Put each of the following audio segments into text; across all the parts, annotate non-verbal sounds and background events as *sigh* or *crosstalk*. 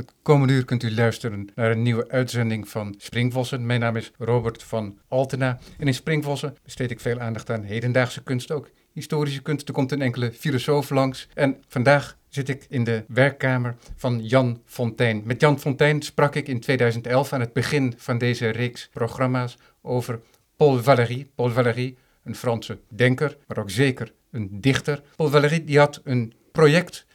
Het komende uur kunt u luisteren naar een nieuwe uitzending van Springvossen. Mijn naam is Robert van Altena en in Springvossen besteed ik veel aandacht aan hedendaagse kunst ook. Historische kunst, er komt een enkele filosoof langs. En vandaag zit ik in de werkkamer van Jan Fontijn. Met Jan Fontijn sprak ik in 2011 aan het begin van deze reeks programma's over Paul Valéry. Paul Valéry, een Franse denker, maar ook zeker een dichter. Paul Valéry die had een project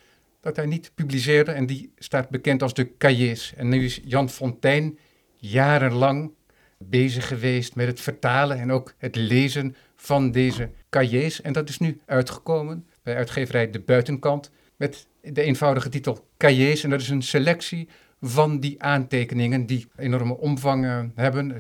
dat hij niet publiceerde en die staat bekend als de cahiers. En nu is Jan Fontijn jarenlang bezig geweest met het vertalen en ook het lezen van deze cahiers. En dat is nu uitgekomen bij uitgeverij De Buitenkant met de eenvoudige titel Cahiers. En dat is een selectie van die aantekeningen die enorme omvang hebben.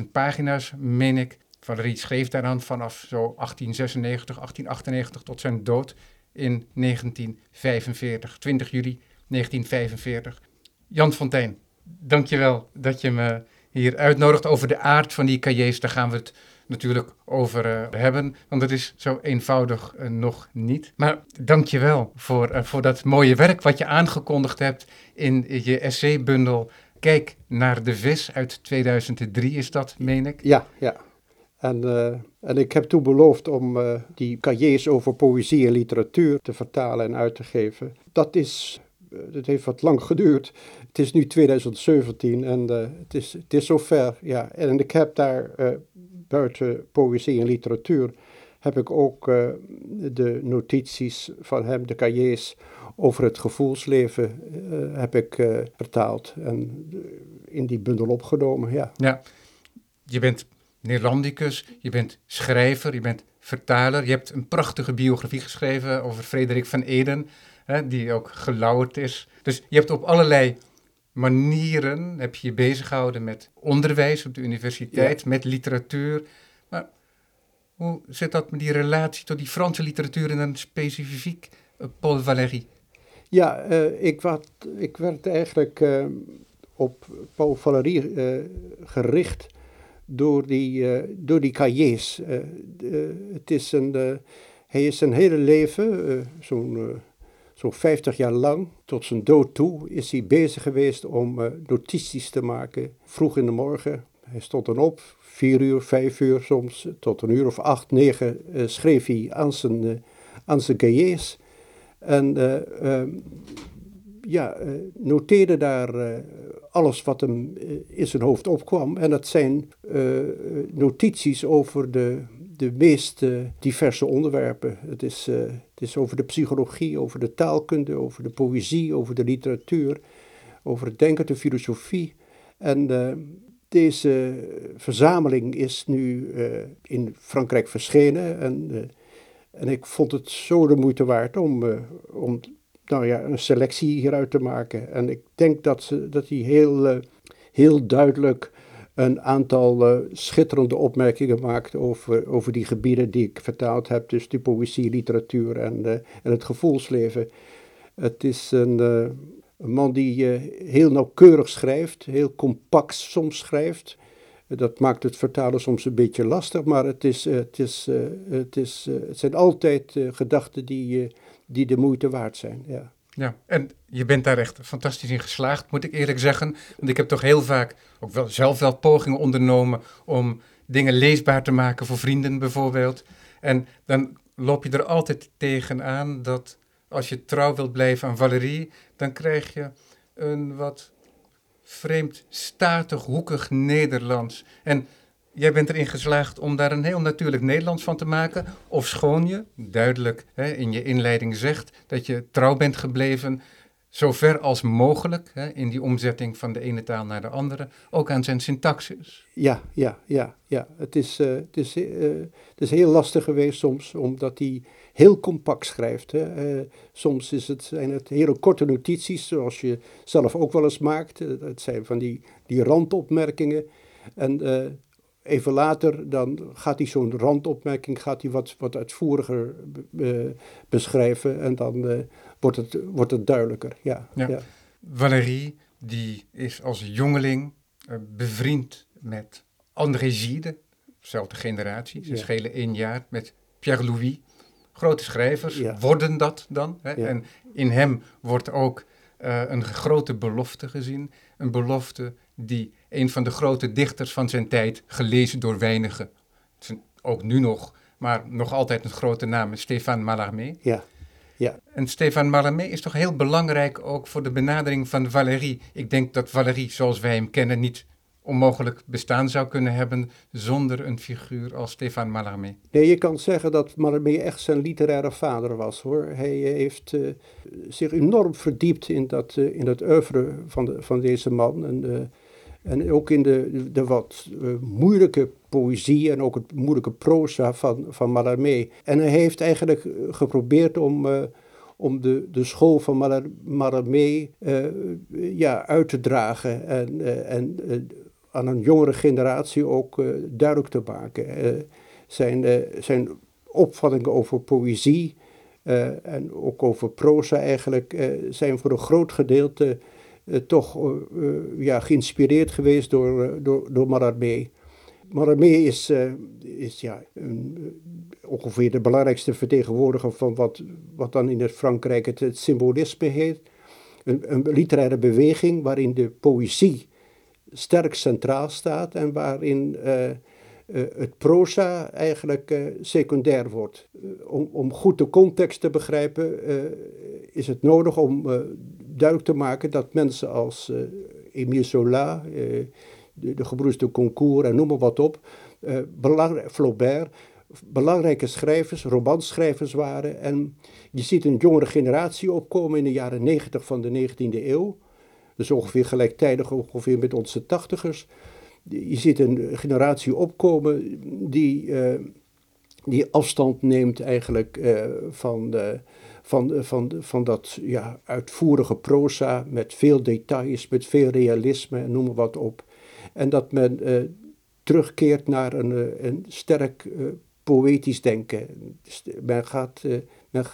26.000 pagina's, meen ik. Valerie schreef daaraan vanaf zo 1896, 1898 tot zijn dood in 1945, 20 juli 1945. Jan Fontijn, dankjewel dat je me hier uitnodigt over de aard van die cahiers. Daar gaan we het natuurlijk over uh, hebben, want het is zo eenvoudig uh, nog niet. Maar dankjewel voor, uh, voor dat mooie werk wat je aangekondigd hebt in je essaybundel Kijk naar de vis uit 2003 is dat, meen ik? Ja, ja. En, uh, en ik heb toen beloofd om uh, die cahiers over poëzie en literatuur te vertalen en uit te geven. Dat is, uh, dat heeft wat lang geduurd. Het is nu 2017 en het, is, het is zover. Ja. En ik heb daar buiten poëzie en literatuur, heb ik ook de notities van hem, de cahiers over het gevoelsleven, heb ik vertaald en in die bundel opgenomen. Ja. ja, je bent Neerlandicus, je bent schrijver, je bent vertaler. Je hebt een prachtige biografie geschreven over Frederik van Eden, hè, die ook gelauwerd is. Dus je hebt op allerlei manieren heb je je bezig gehouden met onderwijs op de universiteit, met literatuur. Maar hoe zit dat met die relatie tot die Franse literatuur en dan specifiek uh, Paul Valéry? Ja, uh, ik, wat, ik werd eigenlijk uh, op Paul Valéry gericht door die, uh, door die cahiers. Uh, het is een, hij is zijn hele leven, zo'n zo'n 50 jaar lang, tot zijn dood toe, is hij bezig geweest om notities te maken. Vroeg in de morgen, hij stond dan op, vier uur, vijf uur soms, tot een uur of acht, negen, schreef hij aan zijn, aan zijn cahiers. En ehm, ja, noteerde daar alles wat hem eh, in zijn hoofd opkwam. En dat zijn notities over de, de meest diverse onderwerpen. Het is, het is over de psychologie, over de taalkunde, over de poëzie, over de literatuur, over het denken, de filosofie. En deze verzameling is nu in Frankrijk verschenen. En, en ik vond het zo de moeite waard om, om nou ja, een selectie hieruit te maken. En ik denk dat, ze, dat hij heel, uh, heel duidelijk een aantal uh, schitterende opmerkingen maakt over, over die gebieden die ik vertaald heb. Dus die poëzie, literatuur en, uh, en het gevoelsleven. Het is een, een man die heel nauwkeurig schrijft, heel compact soms schrijft. Dat maakt het vertalen soms een beetje lastig, maar het, is, het, is, het, is, het zijn altijd gedachten die die de moeite waard zijn. Ja. Ja, en je bent daar echt fantastisch in geslaagd, moet ik eerlijk zeggen. Want ik heb toch heel vaak ook wel zelf wel pogingen ondernomen om dingen leesbaar te maken voor vrienden bijvoorbeeld. En dan loop je er altijd tegenaan dat als je trouw wilt blijven aan Valerie, dan krijg je een wat vreemd, statig, hoekig Nederlands. En jij bent erin geslaagd om daar een heel natuurlijk Nederlands van te maken. Of schoon je duidelijk hè, in je inleiding zegt dat je trouw bent gebleven, zo ver als mogelijk hè, in die omzetting van de ene taal naar de andere, ook aan zijn syntaxis. Ja, ja, ja, ja. Het is, uh, het is, uh, het is heel lastig geweest soms, omdat hij heel compact schrijft. Hè. Uh, soms is het, zijn het hele korte notities, zoals je zelf ook wel eens maakt. Het zijn van die, die randopmerkingen. En even later dan gaat hij zo'n randopmerking gaat hij wat, wat uitvoeriger beschrijven en dan uh, wordt, het, wordt het duidelijker. Ja, ja. ja. Valérie die is als jongeling uh, bevriend met André Gide, dezelfde generatie, ze ja. schelen één jaar, met Pierre Louis. Grote schrijvers ja. worden dat dan. Hè? En in hem wordt ook uh, een grote belofte gezien. Een belofte die een van de grote dichters van zijn tijd, gelezen door weinigen, ook nu nog, maar nog altijd een grote naam, Stéphane Mallarmé. Ja. Ja. En Stéphane Mallarmé is toch heel belangrijk ook voor de benadering van Valérie. Ik denk dat Valérie, zoals wij hem kennen, niet onmogelijk bestaan zou kunnen hebben zonder een figuur als Stéphane Mallarmé. Nee, je kan zeggen dat Mallarmé echt zijn literaire vader was hoor. Hij heeft uh, zich enorm verdiept in dat, uh, in dat oeuvre van, de, van deze man. En, uh, en ook in de, de wat moeilijke poëzie en ook het moeilijke proza van, van Mallarmé. En hij heeft eigenlijk geprobeerd om om de, de school van Mallarmé ja, uit te dragen en, en aan een jongere generatie ook duidelijk te maken. Zijn, zijn opvattingen over poëzie en ook over proza eigenlijk zijn voor een groot gedeelte toch ja, geïnspireerd geweest door, door, door Mallarmé. Mallarmé is, is ja, ongeveer de belangrijkste vertegenwoordiger van wat, wat dan in het Frankrijk het, symbolisme heet. Een, een literaire beweging waarin de poëzie sterk centraal staat en waarin het proza eigenlijk secundair wordt. om, om goed de context te begrijpen is het nodig om duidelijk te maken dat mensen als Émile Zola, de, de gebroeders de Concours en noem maar wat op, Flaubert, belangrijke schrijvers, romanschrijvers waren. En je ziet een jongere generatie opkomen in de jaren 90 van de 19e eeuw dus ongeveer gelijktijdig ongeveer met onze tachtigers. Je ziet een generatie opkomen die, uh, die afstand neemt eigenlijk uh, van, de, van, van, van dat ja, uitvoerige proza met veel details, met veel realisme en noem maar wat op. En dat men uh, terugkeert naar een, een sterk poëtisch denken. Men gaat, men,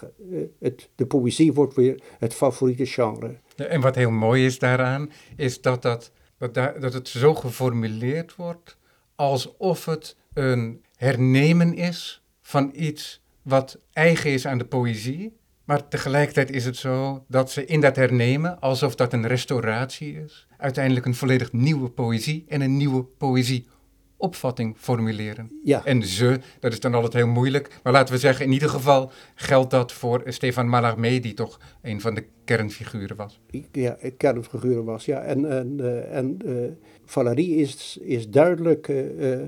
het, de poëzie wordt weer het favoriete genre. En wat heel mooi is daaraan, is dat, dat, dat, dat het zo geformuleerd wordt alsof het een hernemen is van iets wat eigen is aan de poëzie. Maar tegelijkertijd is het zo dat ze in dat hernemen, alsof dat een restauratie is, uiteindelijk een volledig nieuwe poëzie en een nieuwe poëzie opvatting formuleren. Ja. En ze, dat is dan altijd heel moeilijk. Maar laten we zeggen, in ieder geval geldt dat voor Stefan Mallarmé, die toch een van de kernfiguren was. Ja, kernfiguren was, ja. En, en, uh, en uh, Valérie is, is duidelijk uh,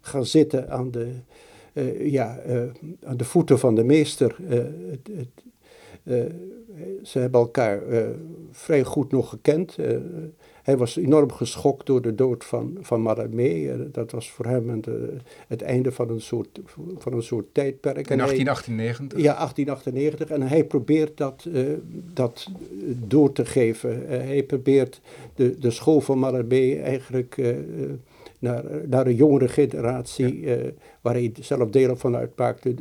gaan zitten aan de, ja, aan de voeten van de meester. Het, het, ze hebben elkaar vrij goed nog gekend. Hij was enorm geschokt door de dood van, van Maramé. Dat was voor hem het, het einde van een soort, van een soort tijdperk. In 1898? ja, 1898. En hij probeert dat, dat door te geven. Hij probeert de, de school van Maramé eigenlijk naar, naar een jongere generatie, ja. waar hij zelf deel van uitmaakte,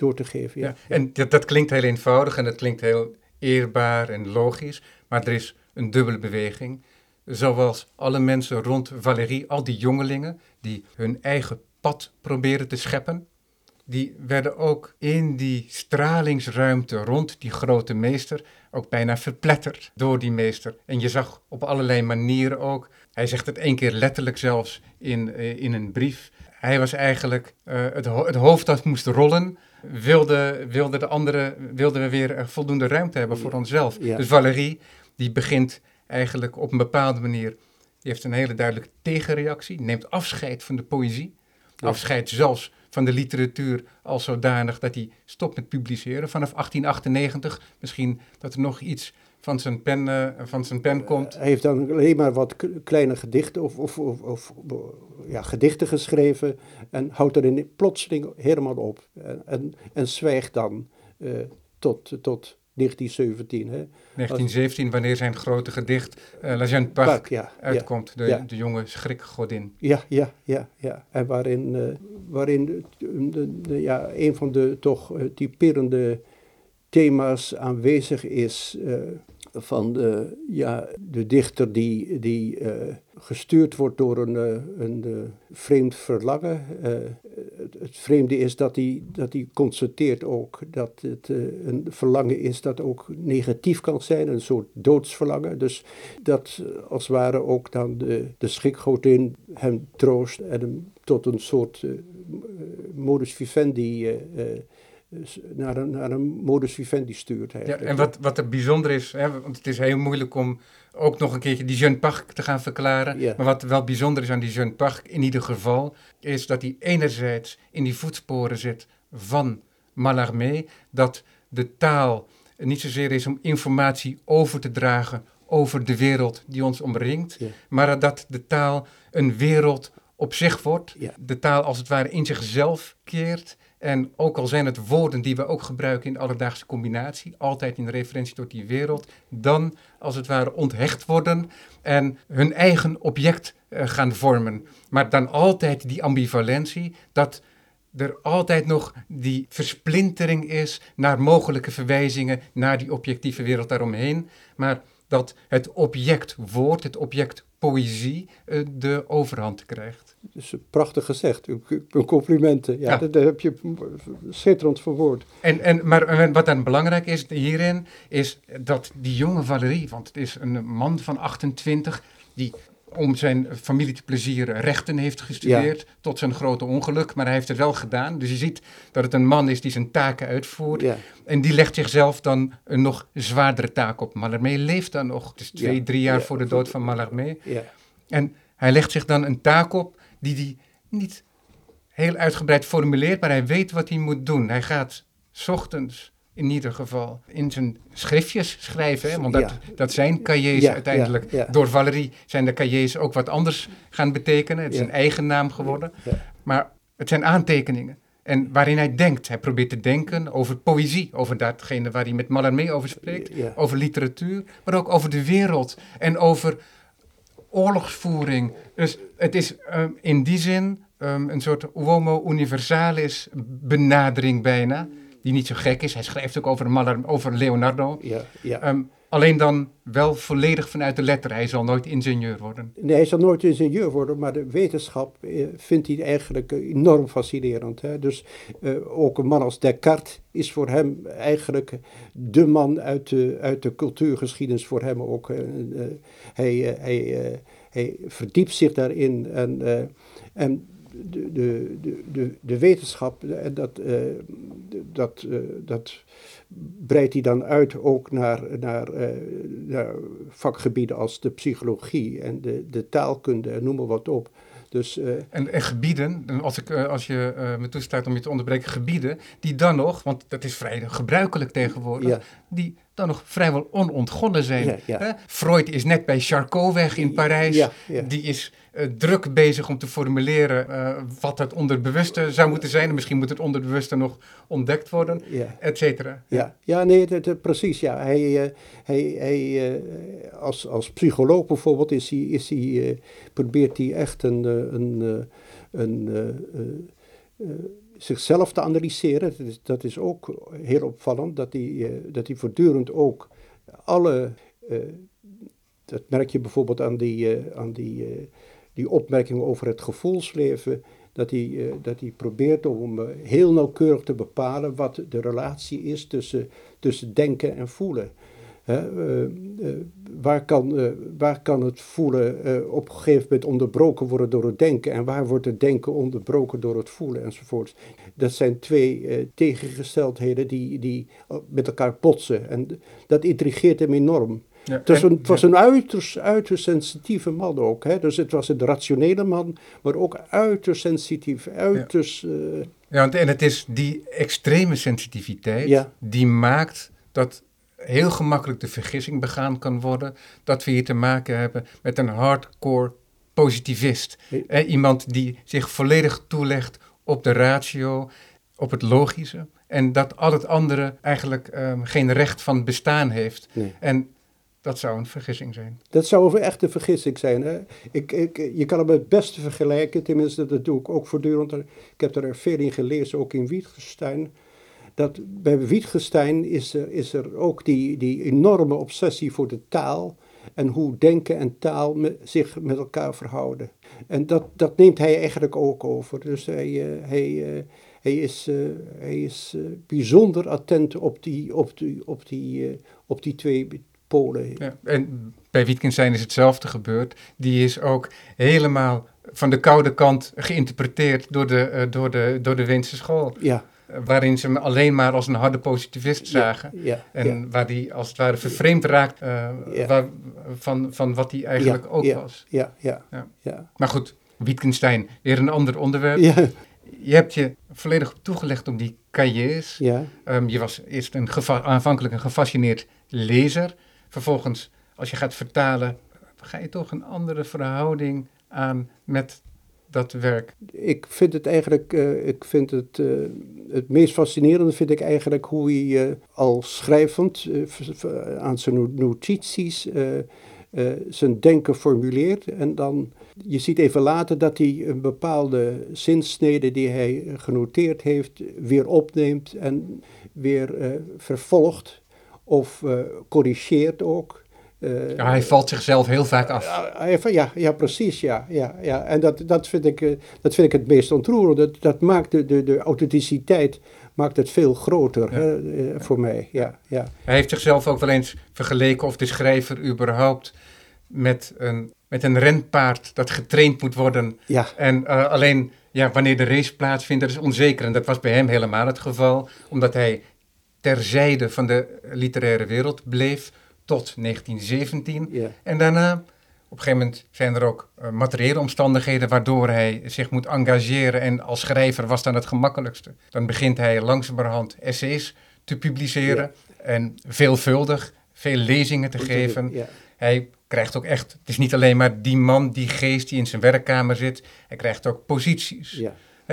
door te geven. Ja. En dat, dat klinkt heel eenvoudig en dat klinkt heel eerbaar en logisch, maar er is een dubbele beweging. Zoals alle mensen rond Valérie, al die jongelingen die hun eigen pad proberen te scheppen, die werden ook in die stralingsruimte rond die grote meester ook bijna verpletterd door die meester. En je zag op allerlei manieren ook, hij zegt het één keer letterlijk zelfs in, eh, in een brief, hij was eigenlijk uh, het, het hoofd dat moest rollen, wilde, wilde de anderen, wilden we weer voldoende ruimte hebben voor onszelf. Ja. Dus Valérie die begint eigenlijk op een bepaalde manier, die heeft een hele duidelijke tegenreactie, neemt afscheid van de poëzie, ja. afscheid zelfs van de literatuur als zodanig dat hij stopt met publiceren vanaf 1898. Misschien dat er nog iets van zijn pen, uh, van zijn pen komt. Hij heeft dan alleen maar wat kleine gedichten of, of, of, of ja, gedichten geschreven en houdt er in plotseling helemaal op en, en, en zwijgt dan uh, tot, tot 1917. Hè. 1917, wanneer zijn grote gedicht uh, La Jeune Parc, Parc ja, uitkomt, ja, de, ja. de jonge schrikgodin. Ja, ja, ja, ja. En waarin, uh, waarin de, de, de, ja, een van de toch typerende thema's aanwezig is van de, ja, de dichter die, die gestuurd wordt door een, een vreemd verlangen. Het, het vreemde is dat hij, dat hij constateert ook dat het een verlangen is dat ook negatief kan zijn, een soort doodsverlangen. Dus dat als het ware ook dan de, de schikgodin hem troost en hem tot een soort modus vivendi naar een, naar een modus vivendi stuurt. Ja, en wat, wat er bijzonder is, hè, want het is heel moeilijk om ook nog een keertje die Jeune Parc te gaan verklaren. Maar wat wel bijzonder is aan die Jeune Parc in ieder geval, is dat hij enerzijds in die voetsporen zit van Mallarmé, dat de taal niet zozeer is om informatie over te dragen over de wereld die ons omringt, maar dat de taal een wereld op zich wordt, de taal als het ware in zichzelf keert en ook al zijn het woorden die we ook gebruiken in de alledaagse combinatie, altijd in referentie tot die wereld, dan als het ware onthecht worden en hun eigen object uh, gaan vormen. Maar dan altijd die ambivalentie dat er altijd nog die versplintering is naar mogelijke verwijzingen naar die objectieve wereld daaromheen. Maar dat het object woord, het object poëzie, uh, de overhand krijgt. Dus prachtig gezegd. Een complimenten. Ja, Dat, heb je schitterend verwoord. En, en, maar wat dan belangrijk is hierin, is dat die jonge Valerie, want het is een man van 28, die om zijn familie te plezieren rechten heeft gestudeerd, tot zijn grote ongeluk, maar hij heeft het wel gedaan. Dus je ziet dat het een man is die zijn taken uitvoert. Ja. En die legt zichzelf dan een nog zwaardere taak op. Mallarmé leeft dan nog, het is twee, drie jaar voor de dood van Mallarmé. En hij legt zich dan een taak op die hij niet heel uitgebreid formuleert, maar hij weet wat hij moet doen. Hij gaat ochtends in ieder geval in zijn schriftjes schrijven. Hè? Want dat, dat zijn cahiers uiteindelijk. Door Valerie zijn de cahiers ook wat anders gaan betekenen. Het is een eigen naam geworden. Maar het zijn aantekeningen. En waarin hij denkt. Hij probeert te denken over poëzie. Over datgene waar hij met Mallarmé over spreekt. Over literatuur. Maar ook over de wereld. En over oorlogsvoering. Dus het is um, in die zin um, een soort uomo universalis benadering bijna. Die niet zo gek is. Hij schrijft ook over, Malar, over Leonardo. Ja, ja. Um, alleen dan wel volledig vanuit de letter. Hij zal nooit ingenieur worden. Nee, hij zal nooit ingenieur worden, maar de wetenschap eh, vindt hij eigenlijk enorm fascinerend. Hè? Dus uh, ook een man als Descartes is voor hem eigenlijk de man uit de, uit de cultuurgeschiedenis. Voor hem ook. Uh, hij, hij, hij verdiept zich daarin en, en de, de, de, de, wetenschap, dat, dat, dat breidt hij dan uit ook naar, naar, naar vakgebieden als de psychologie en de, de taalkunde, noem maar wat op. Dus, uh, en, en, gebieden, als, ik, uh, als je uh, me toestaat om je te onderbreken, gebieden die dan nog, want dat is vrij gebruikelijk tegenwoordig, ja. die dan nog vrijwel onontgonnen zijn. Ja, ja. Freud is net bij Charcot weg in Parijs. Die is druk bezig om te formuleren uh, wat het onderbewuste zou moeten zijn. En misschien moet het onderbewuste nog ontdekt worden, ja. et cetera. Ja. ja, nee, dat, precies. Ja. Hij, hij, hij als, als psycholoog bijvoorbeeld is hij, is hij, probeert hij echt een, een, een, zichzelf te analyseren. Dat is, dat is ook heel opvallend, dat hij, dat hij voortdurend ook alle... dat merk je bijvoorbeeld aan die, aan die die opmerkingen over het gevoelsleven, dat hij, uh, dat hij probeert om uh, heel nauwkeurig te bepalen wat de relatie is tussen, tussen denken en voelen. Uh, waar, kan, waar kan het voelen op een gegeven moment onderbroken worden door het denken en waar wordt het denken onderbroken door het voelen enzovoort. Dat zijn twee tegengesteldheden die, die met elkaar botsen en dat intrigeert hem enorm. Ja, het, was een, het was een uiterst, uiterst sensitieve man ook. Hè? Dus het was een rationele man, maar ook uiterst sensitief, uiterst... Ja, uh, ja en het is die extreme sensitiviteit die maakt dat heel gemakkelijk de vergissing begaan kan worden dat we hier te maken hebben met een hardcore positivist. iemand die zich volledig toelegt op de ratio, op het logische. En dat al het andere eigenlijk um, geen recht van bestaan heeft. Nee. En dat zou een vergissing zijn. Dat zou een echte vergissing zijn. Hè? Ik, ik, je kan hem het beste vergelijken, tenminste dat doe ik ook voortdurend. Ik heb er veel in gelezen, ook in Wittgenstein. Dat bij Wittgenstein is er, is er ook die, die enorme obsessie voor de taal. en hoe denken en taal zich met elkaar verhouden. En dat, dat neemt hij eigenlijk ook over. Dus hij, uh, hij, uh, hij is, uh, hij is bijzonder attent op die, op die, op die, op die twee polen. Ja, en bij Wittgenstein is hetzelfde gebeurd. Die is ook helemaal van de koude kant geïnterpreteerd door de, door de, door de Weense school. Ja waarin ze hem alleen maar als een harde positivist zagen. Ja, en waar hij als het ware vervreemd raakt uh, waar, van, van wat hij eigenlijk ook was. Ja, ja, ja. Maar goed, Wittgenstein, weer een ander onderwerp. Je hebt je volledig toegelegd op die cahiers. Ja. Um, je was eerst een aanvankelijk een gefascineerd lezer. Vervolgens, als je gaat vertalen, ga je toch een andere verhouding aan met dat werk? Ik vind het eigenlijk, uh, ik vind het, uh, het meest fascinerende vind ik eigenlijk hoe hij uh, al schrijvend aan zijn notities zijn denken formuleert. En dan, je ziet even later dat hij een bepaalde zinsnede die hij genoteerd heeft weer opneemt en weer vervolgt of corrigeert ook. Uh, ja, hij valt zichzelf heel vaak af. Uh, ja, ja, precies. Ja, ja, ja. En dat, dat, vind ik, uh, dat vind ik het meest ontroerend. Dat, dat maakt de, de, de authenticiteit maakt het veel groter ja. hè, voor mij. Ja, ja. Hij heeft zichzelf ook wel eens vergeleken of de schrijver überhaupt met een, met een renpaard dat getraind moet worden. Ja. En alleen ja, wanneer de race plaatsvindt, dat is onzeker. En dat was bij hem helemaal het geval, omdat hij terzijde van de literaire wereld bleef tot 1917. En daarna, op een gegeven moment, zijn er ook uh, materiële omstandigheden waardoor hij zich moet engageren. En als schrijver was dan het gemakkelijkste. Dan begint hij langzamerhand essays te publiceren en veelvuldig veel lezingen te geven. Hij krijgt ook echt, het is niet alleen maar die man, die geest die in zijn werkkamer zit. Hij krijgt ook posities.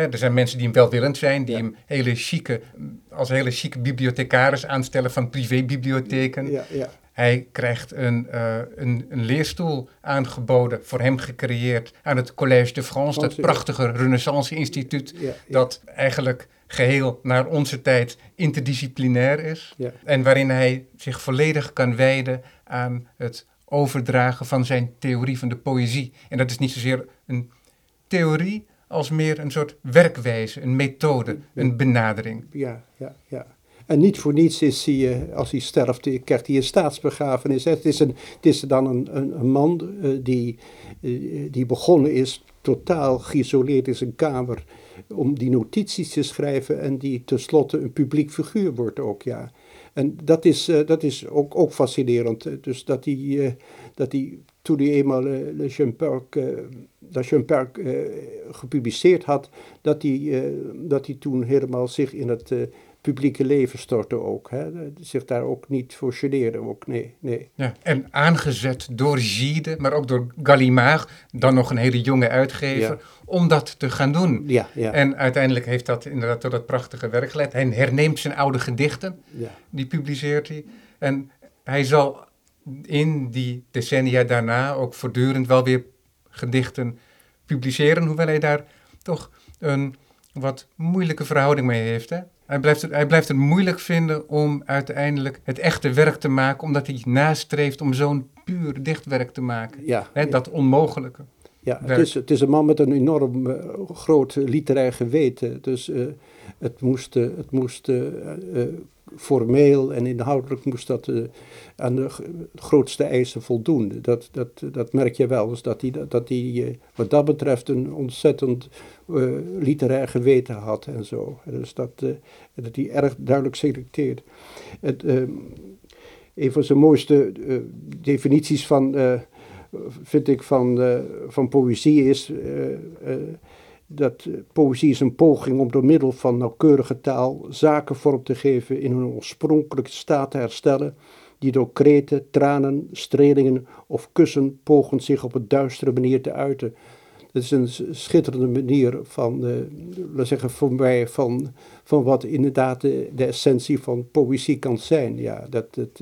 Er zijn mensen die hem welwillend zijn, die hem hele chique, als hele chique bibliothecaris aanstellen van privébibliotheken. Ja, ja. Hij krijgt een, uh, een, een, leerstoel aangeboden, voor hem gecreëerd, aan het Collège de France, dat prachtige Renaissance-instituut, dat eigenlijk geheel naar onze tijd interdisciplinair is. En waarin hij zich volledig kan wijden aan het overdragen van zijn theorie van de poëzie. En dat is niet zozeer een theorie, als meer een soort werkwijze, een methode, een benadering. Ja, ja, ja. En niet voor niets is hij, eh, als hij sterft, krijgt hij een staatsbegrafenis. Het is, een, het is dan een, een, een man uh, die, die begonnen is, totaal geïsoleerd in zijn kamer, om die notities te schrijven en die tenslotte een publiek figuur wordt ook, ja. En dat is, dat is ook, ook fascinerend. Dus dat hij, dat hij toen hij eenmaal Le, dat Champerk gepubliceerd had, dat hij, dat hij toen helemaal zich in het publieke leven storten ook. Hè? Zich daar ook niet voor generen, ook nee, nee. Ja, en aangezet door Gide, maar ook door Gallimard, dan nog een hele jonge uitgever, ja. om dat te gaan doen. Ja, ja. En uiteindelijk heeft dat inderdaad tot dat prachtige werk geleid. Hij herneemt zijn oude gedichten, ja. die publiceert hij. En hij zal in die decennia daarna ook voortdurend wel weer gedichten publiceren, hoewel hij daar toch een wat moeilijke verhouding mee heeft. Hè? Hij blijft, het, hij blijft het moeilijk vinden om uiteindelijk het echte werk te maken, omdat hij nastreeft om zo'n puur dichtwerk te maken. Ja, dat onmogelijke. Ja, het is, het is een man met een enorm uh, groot literair geweten. Dus uh, het moest, uh, het moest formeel en inhoudelijk moest dat aan de grootste eisen voldoen. Dat, dat, dat merk je wel. Dus dat hij, dat hij wat dat betreft een ontzettend literair geweten had en zo. Dus dat, dat hij erg duidelijk selecteert. Het, een van zijn mooiste definities van vind ik, van, van poëzie is dat poëzie is een poging om door middel van nauwkeurige taal zaken vorm te geven in hun oorspronkelijke staat te herstellen, die door kreten, tranen, strelingen of kussen pogen zich op een duistere manier te uiten. Dat is een schitterende manier van, laat zeggen, van, van wat inderdaad de, de essentie van poëzie kan zijn. Ja, dat het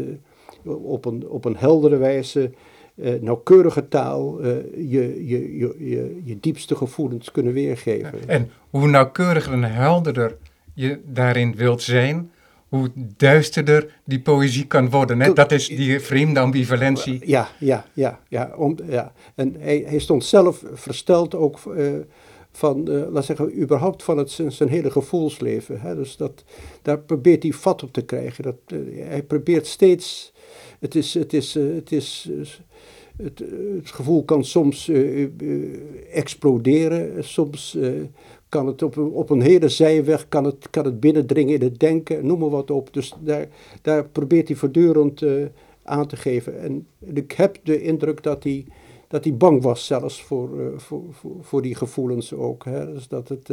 op, een, op een heldere wijze uh, nauwkeurige taal uh, je, je, je, je, je diepste gevoelens kunnen weergeven. En hoe nauwkeuriger en helderder je daarin wilt zijn, hoe duisterder die poëzie kan worden. Hè? Dat is die vreemde ambivalentie. Ja, ja, ja. ja, om, ja. En hij, hij stond zelf versteld ook uh, van, uh, laat zeggen, überhaupt van het, zijn, zijn hele gevoelsleven. Hè? Dus dat, daar probeert hij vat op te krijgen. Dat, uh, hij probeert steeds, het is, het is, het is het, het, gevoel kan soms exploderen, soms kan het op op een hele zijweg, kan het, kan het binnendringen in het denken, noem maar wat op. Dus daar, daar probeert hij voortdurend aan te geven. En ik heb de indruk dat hij, dat hij bang was zelfs voor, voor, voor, voor, die gevoelens ook. Hè? Dus dat het...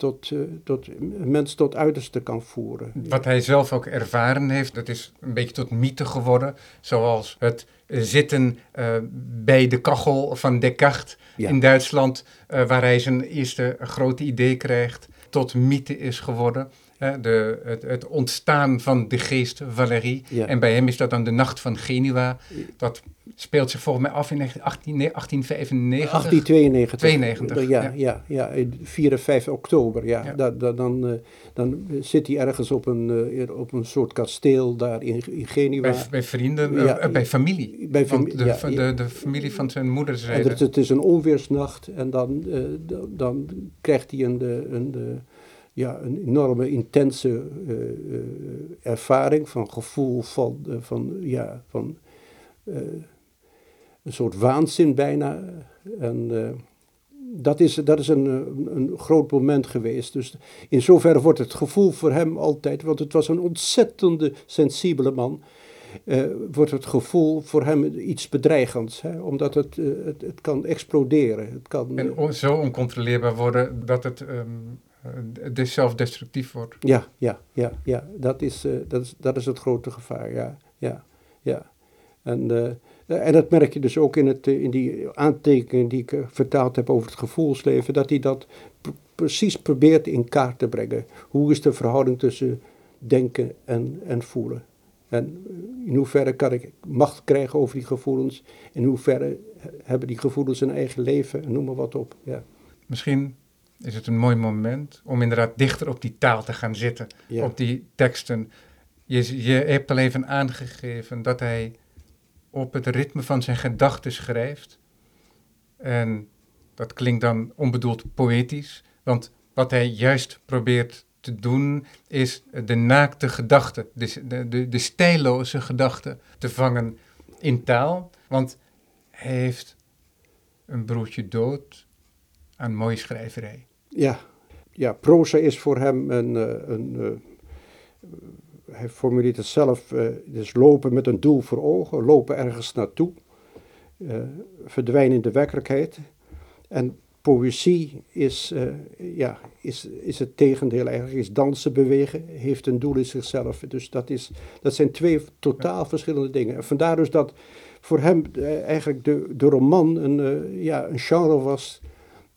Tot, uh, tot mens tot uiterste kan voeren. Wat hij zelf ook ervaren heeft, dat is een beetje tot mythe geworden. Zoals het zitten uh, bij de kachel van Descartes ja. in Duitsland, uh, waar hij zijn eerste grote idee krijgt, tot mythe is geworden. De, het, het, ontstaan van de geest Valerie. Ja. En bij hem is dat dan de Nacht van Genua. Dat speelt zich volgens mij af in 18, nee, 1895. 1892. 92, ja, ja. ja, ja, 4 en 5 oktober. Ja. ja. Da, da, dan, uh, dan zit hij ergens op een, uh, op een soort kasteel daar in, in Genua. Bij, bij vrienden, uh, ja, bij familie. Bij fam de, de, de, familie van zijn moeder zei. Het, het, is een onweersnacht en dan, dan krijgt hij een, een, een ja, een enorme intense uh, uh, ervaring van gevoel van, uh, van, ja, van een soort waanzin bijna. En dat is, dat is een, een groot moment geweest. Dus in zoverre wordt het gevoel voor hem altijd, want het was een ontzettende sensibele man. Uh, wordt het gevoel voor hem iets bedreigends. Hè? Omdat het, uh, het, het, kan exploderen. Het kan, en zo oncontroleerbaar worden dat het um, uh, zelfdestructief wordt. Ja, ja, ja, ja. Dat, is, dat, is, dat is het grote gevaar. Ja, ja, ja. En eh, en dat merk je dus ook in, het, eh, in die aantekeningen die ik eh, vertaald heb over het gevoelsleven, dat hij dat precies probeert in kaart te brengen. Hoe is de verhouding tussen denken en, en voelen? En in hoeverre kan ik macht krijgen over die gevoelens? In hoeverre hebben die gevoelens een eigen leven? En noem maar wat op. Ja. Misschien is het een mooi moment om inderdaad dichter op die taal te gaan zitten, ja. op die teksten. Je, je hebt al even aangegeven dat hij op het ritme van zijn gedachten schrijft. En dat klinkt dan onbedoeld poëtisch, want wat hij juist probeert te doen is de naakte gedachte, de, de, de, de stijloze gedachte te vangen in taal. Want hij heeft een broertje dood aan mooie schrijverij. Ja, ja proza is voor hem een, eh, een, eh, hij formuleert het zelf, dus lopen met een doel voor ogen, lopen ergens naartoe, verdwijnen in de werkelijkheid. En poëzie is, ja, is, is het tegendeel eigenlijk, is dansen, bewegen, heeft een doel in zichzelf. Dus dat, is, dat zijn twee totaal verschillende dingen. En vandaar dus dat voor hem eigenlijk de, de roman een, ja, een genre was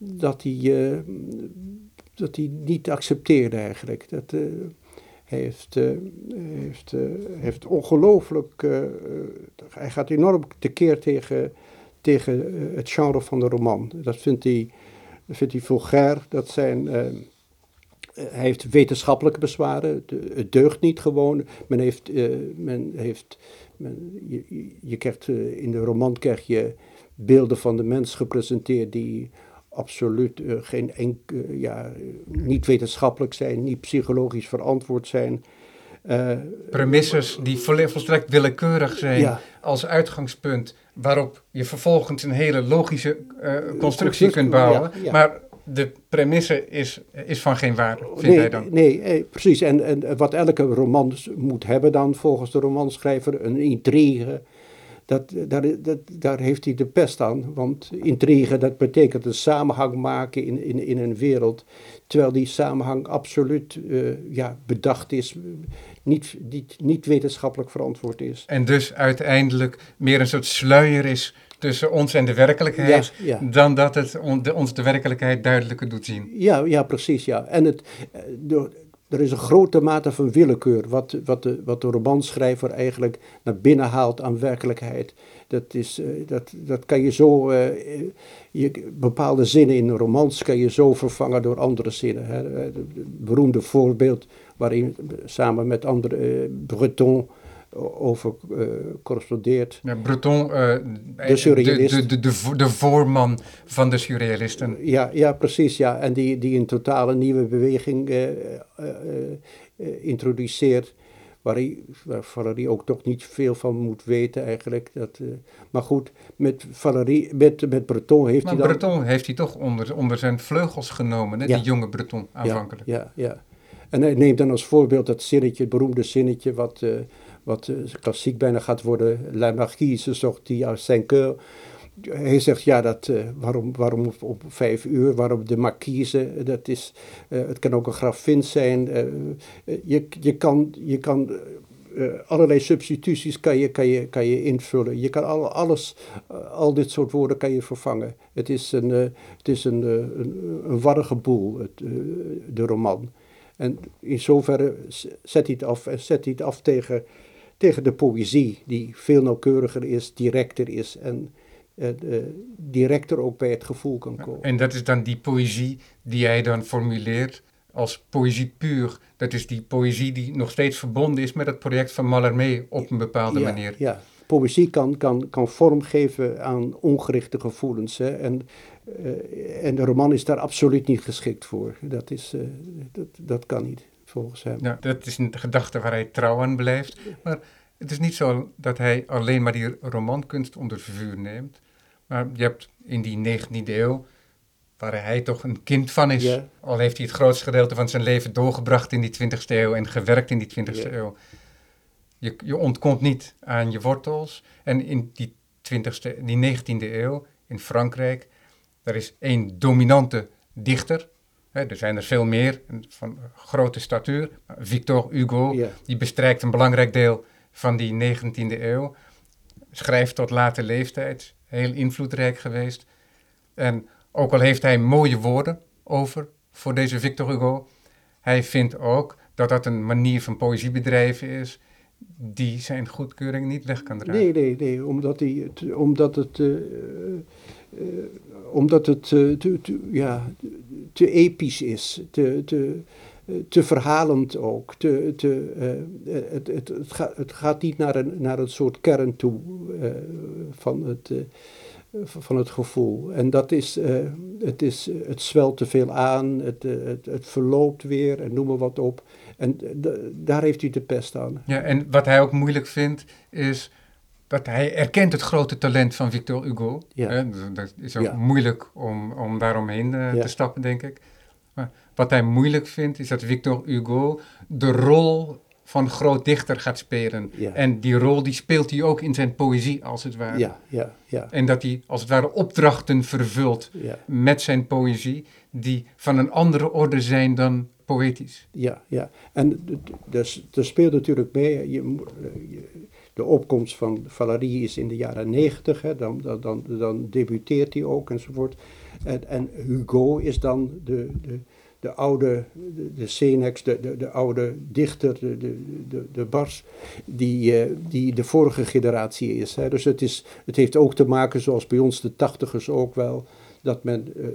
dat hij, dat hij niet accepteerde eigenlijk. Dat, heeft, uh, heeft, heeft ongelooflijk, hij gaat enorm tekeer tegen, tegen het genre van de roman. Dat vindt hij, vindt hij vulgair, dat zijn, hij heeft wetenschappelijke bezwaren, het deugt niet gewoon. Men heeft, men heeft men, je, je krijgt, in de roman krijg je beelden van de mens gepresenteerd die absoluut uh, geen enkel, ja, niet wetenschappelijk zijn, niet psychologisch verantwoord zijn. Uh, Premisses die volstrekt willekeurig zijn als uitgangspunt, waarop je vervolgens een hele logische uh, constructie kunt bouwen. Ja, ja. Maar de premisse is, is van geen waarde, vindt nee, hij dan? Nee, eh, precies. En, en wat elke roman moet hebben dan, volgens de romanschrijver, een intrigue, dat, daar, dat, daar heeft hij de pest aan. Want intrigue, dat betekent een samenhang maken in, in, in een wereld. Terwijl die samenhang absoluut uh, ja, bedacht is, niet, niet, niet wetenschappelijk verantwoord is. En dus uiteindelijk meer een soort sluier is tussen ons en de werkelijkheid, ja, ja. dan dat het on, de, ons de werkelijkheid duidelijker doet zien. Ja, ja precies. Ja. En het, de, er is een grote mate van willekeur, wat, wat, de, wat de romanschrijver eigenlijk naar binnen haalt aan werkelijkheid. Dat, is, eh, dat, dat kan je zo, uh, je, bepaalde zinnen in een romans kan je zo vervangen door andere zinnen. Hè. Het beroemde voorbeeld waarin samen met andere, Breton over uh, correspondeert. Ja, Breton, uh, de, surrealist. De, de, de, de, voorman van de surrealisten. Ja, ja precies. Ja. En die, die een totale nieuwe beweging uh, introduceert. Waar hij, waar hij ook toch niet veel van moet weten eigenlijk. Dat, maar goed, met, Valerie, met, met Breton heeft maar hij dan... Breton heeft hij toch onder, onder zijn vleugels genomen, hè? die jonge Breton aanvankelijk. Ja, ja, ja. En hij neemt dan als voorbeeld dat zinnetje, het beroemde zinnetje... wat wat uh, klassiek bijna gaat worden, La Marquise sortie à 5 heures. Hij zegt, ja, dat, uh, waarom, waarom op, vijf uur, waarom de marquise, dat is, uh, het kan ook een grafin zijn. je, je kan, je kan allerlei substituties kan je, kan je, kan je invullen. Je kan al, alles, al dit soort woorden kan je vervangen. Het is een, het is een, een, een warrige boel, het, de roman. En in zoverre zet hij het af, zet hij het af tegen tegen de poëzie, die veel nauwkeuriger is, directer is en uh, directer ook bij het gevoel kan komen. En dat is dan die poëzie die jij dan formuleert als poëzie puur. Dat is die poëzie die nog steeds verbonden is met het project van Mallarmé op een bepaalde manier. Ja, poëzie kan, kan, kan vorm geven aan ongerichte gevoelens. Hè? En, uh, en de roman is daar absoluut niet geschikt voor. Dat, is, uh, dat, dat kan niet volgens hem. Ja, dat is een gedachte waar hij trouw aan blijft. Maar het is niet zo dat hij alleen maar die romankunst onder vuur neemt. Maar je hebt in die 19e eeuw, waar hij toch een kind van is, al heeft hij het grootste gedeelte van zijn leven doorgebracht in die 20e eeuw en gewerkt in die 20e eeuw. Je, je ontkomt niet aan je wortels. En in die, 20e, die 19e eeuw in Frankrijk, daar is één dominante dichter, er zijn er veel meer van grote statuur. Victor Hugo, die bestrijkt een belangrijk deel van die 19e eeuw. Schrijft tot late leeftijd, heel invloedrijk geweest. En ook al heeft hij mooie woorden over voor deze Victor Hugo, hij vindt ook dat dat een manier van poëzie bedrijven is die zijn goedkeuring niet weg kan dragen. Nee, nee, nee, omdat, die, omdat het, uh, omdat het uh, te, te, ja, te episch is, te, te, te verhalend ook. Te, te, het, het, het, gaat, het gaat niet naar een, naar een soort kern toe van het van het gevoel. En dat is, het, is het zwelt te veel aan, het, het, het verloopt weer en noem maar wat op. En daar heeft hij de pest aan. Ja, en wat hij ook moeilijk vindt is dat hij erkent het grote talent van Victor Hugo. Ja. Hè? Dat is ook moeilijk om, om daaromheen uh, te stappen, denk ik. Maar wat hij moeilijk vindt is dat Victor Hugo de rol van groot dichter gaat spelen. En die rol die speelt hij ook in zijn poëzie, als het ware. Ja, ja, ja. En dat hij als het ware opdrachten vervult met zijn poëzie, die van een andere orde zijn dan poëtisch. Ja, ja. En dus, er speelt natuurlijk mee, je, de opkomst van Valerie is in de jaren negentig, dan, dan, dan, dan debuteert hij ook enzovoort. En, en Hugo is dan de, de, de oude, de, de Senex, de, de, de oude dichter, de, de, de, Bars, die, uh, die de vorige generatie is. Hè. Dus het, is, het heeft ook te maken, zoals bij ons de tachtigers ook wel, dat men uh,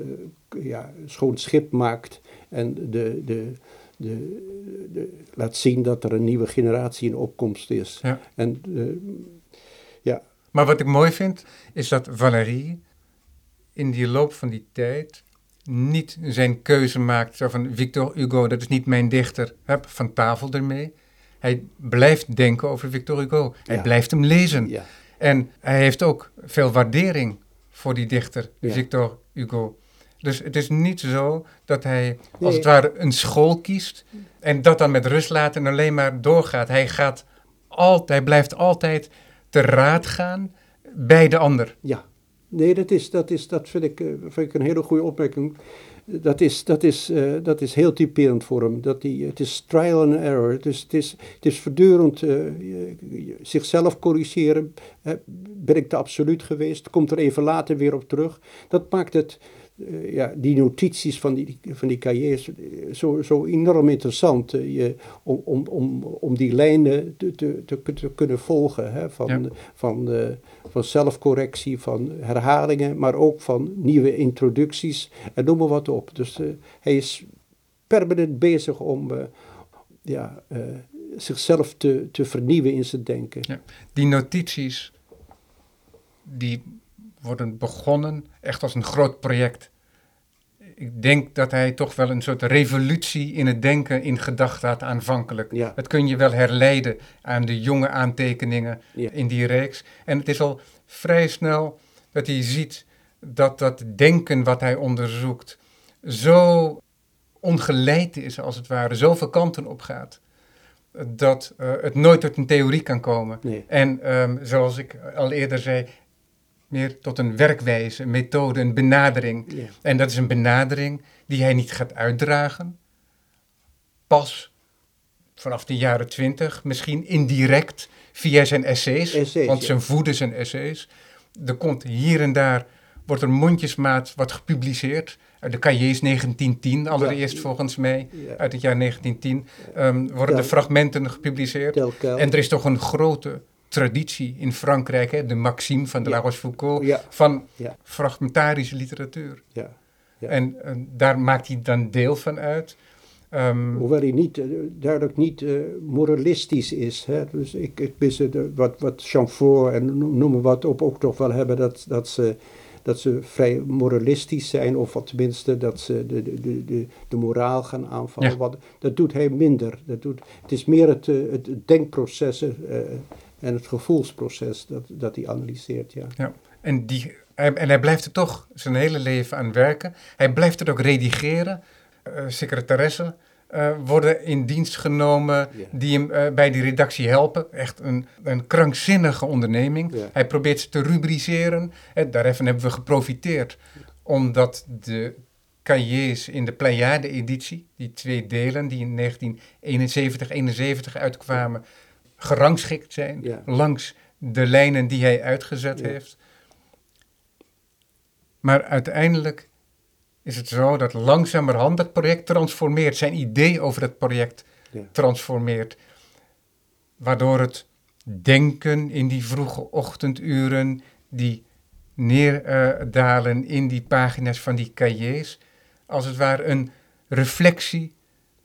ja, schoon schip maakt en de, de, de, de, laat zien dat er een nieuwe generatie in opkomst is. Ja. En, ja. Maar wat ik mooi vind, is dat Valérie in die loop van die tijd niet zijn keuze maakt zo van Victor Hugo, dat is niet mijn dichter, heb van tafel ermee. Hij blijft denken over Victor Hugo. Hij blijft hem lezen. Ja. En hij heeft ook veel waardering voor die dichter, Victor Hugo. Dus het is niet zo dat hij als het ware een school kiest en dat dan met rust laat en alleen maar doorgaat. Hij, gaat altijd, hij blijft altijd te raad gaan bij de ander. Ja, nee, dat, is, dat, is, dat vind, ik, eh, vind ik een hele goede opmerking. Dat is, dat, is, uh, dat is heel typerend voor hem. Dat die, het is trial and error. Dus het is, het is voortdurend uh, zichzelf corrigeren. ben ik te absoluut geweest? Komt er even later weer op terug? Dat maakt het eh, ja, die notities van die, van die cahiers zo, zo enorm interessant je, om, om, om, om die lijnen te, te, te, kunnen volgen. Hè, van, van, van zelfcorrectie, van herhalingen, maar ook van nieuwe introducties en noem maar wat op. Dus hij is permanent bezig om ja, zichzelf te, te vernieuwen in zijn denken. Ja. Die notities, die worden begonnen echt als een groot project. Ik denk dat hij toch wel een soort revolutie in het denken in gedachten had aanvankelijk. Ja. Dat kun je wel herleiden aan de jonge aantekeningen in die reeks. En het is al vrij snel dat hij ziet dat dat denken wat hij onderzoekt zo ongeleid is, als het ware, zoveel kanten op gaat dat uh, het nooit tot een theorie kan komen. En um, zoals ik al eerder zei, meer tot een werkwijze, een methode, een benadering. En dat is een benadering die hij niet gaat uitdragen. Pas vanaf de jaren twintig, misschien indirect via zijn essays, essays want zijn voeden zijn essays. Er komt hier en daar, wordt er mondjesmaat wat gepubliceerd de cahiers 1910, allereerst volgens mij, uit het jaar 1910, um, worden de fragmenten gepubliceerd. En er is toch een grote traditie in Frankrijk, hè, de Maxime van de La Rochefoucauld, van fragmentarische literatuur. En, en, daar maakt hij dan deel van uit. Um, Hoewel hij niet, uh, duidelijk niet uh, moralistisch is. Hè? Dus ik, ik wist uh, wat, wat Chamfort en noem maar wat op ook toch wel hebben, dat, dat ze dat ze vrij moralistisch zijn, of wat tenminste dat ze de, de, de, de, moraal gaan aanvallen. Wat, dat doet hij minder. Dat doet, het is meer het, eh, het denkproces uh, en het gevoelsproces dat, dat hij analyseert. Ja. ja. En, die, en hij blijft er toch zijn hele leven aan werken. Hij blijft het ook redigeren. Uh, secretaresse uh, worden in dienst genomen die hem uh, bij die redactie helpen. Echt een, een krankzinnige onderneming. Hij probeert ze te rubriceren. En daarvan hebben we geprofiteerd. Omdat de cahiers in de Pleiade-editie, die twee delen die in 1971-71 uitkwamen, gerangschikt zijn langs de lijnen die hij uitgezet heeft. Maar uiteindelijk is het zo dat langzamerhand dat project transformeert, zijn idee over het project transformeert, waardoor het denken in die vroege ochtenduren, die neerdalen in die pagina's van die cahiers, als het ware een reflectie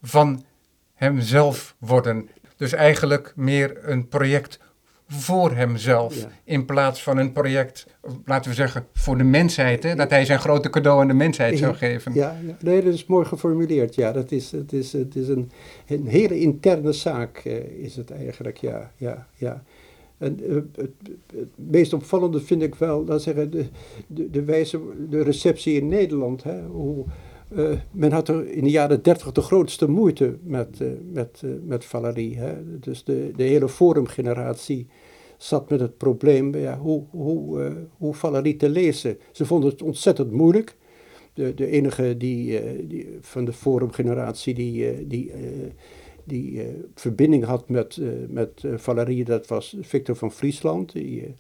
van hemzelf worden. Dus eigenlijk meer een project voor hemzelf. In plaats van een project, laten we zeggen, voor de mensheid. Hè? Dat hij zijn grote cadeau aan de mensheid zou geven. Ja, ja. nee, dat is mooi geformuleerd. Ja, dat is, het is, het is een, een hele interne zaak, uh, is het eigenlijk. Ja, ja, ja. En uh, het, het, meest opvallende vind ik wel, dat zeggen, de, de, de wijze, de receptie in Nederland. Hè? Hoe, uh, men had er in de jaren dertig de grootste moeite met, uh, met, uh, met Valerie. Hè? Dus de, de hele forumgeneratie zat met het probleem ja, hoe, hoe, hoe Valerie te lezen. Ze vonden het ontzettend moeilijk. De, de enige die, die van de forumgeneratie die, die, die verbinding had met, met Valerie, dat was Victor van Friesland, die,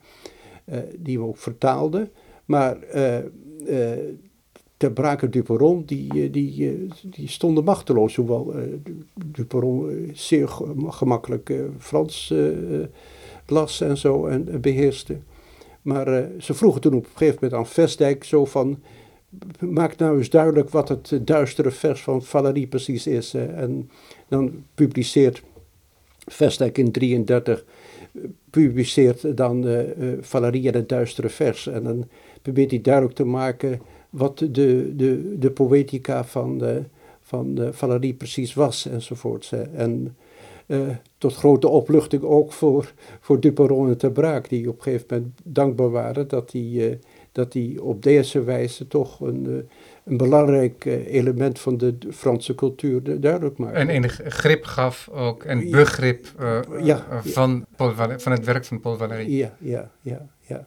die hem ook vertaalde. Maar ter Braken Duperon, die, eh, die, eh, die stonden machteloos, hoewel uh, Duperon zeer gemakkelijk Frans las en zo en beheerste. Maar ze vroegen toen op een gegeven moment aan Vestdijk zo van, maak nou eens duidelijk wat het duistere vers van Valerie precies is. En dan publiceert Vestdijk in 33 publiceert dan Valerie en het duistere vers. En dan probeert hij duidelijk te maken wat de, de, de poëtica van, de, van de Valerie precies was enzovoort. En uh, tot grote opluchting ook voor, voor Duperon en Ter Braak, die op een gegeven moment dankbaar waren dat hij uh, dat die op deze wijze toch een, uh, een belangrijk element van de Franse cultuur duidelijk maakte. En enig grip gaf ook, en begrip ja, van, Paul, van het werk van Paul Valéry. Ja, ja, ja. ja.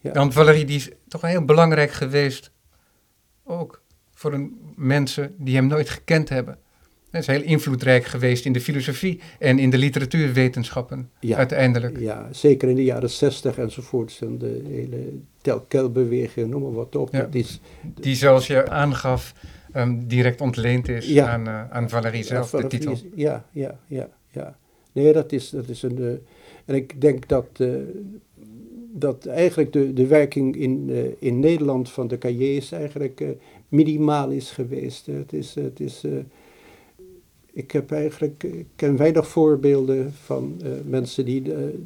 Ja. Want Valerie die is toch heel belangrijk geweest, ook voor een, mensen die hem nooit gekend hebben. Hij is heel invloedrijk geweest in de filosofie en in de literatuurwetenschappen Ja. uiteindelijk. Ja, zeker in de jaren zestig enzovoorts. En de hele telkelbeweging, noem maar wat op. Ja. Dat is, Die, zoals je aangaf, ehm, direct ontleend is Ja. aan, eh, aan Valérie zelf, de titel. Ja, ja, ja, ja. Nee, dat is, dat is een... eh, en ik denk dat, eh, dat eigenlijk de, de werking in, eh, in Nederland van de cahiers eigenlijk eh, minimaal is geweest. Het is... Het is eh, ik heb eigenlijk, ik ken weinig voorbeelden van mensen die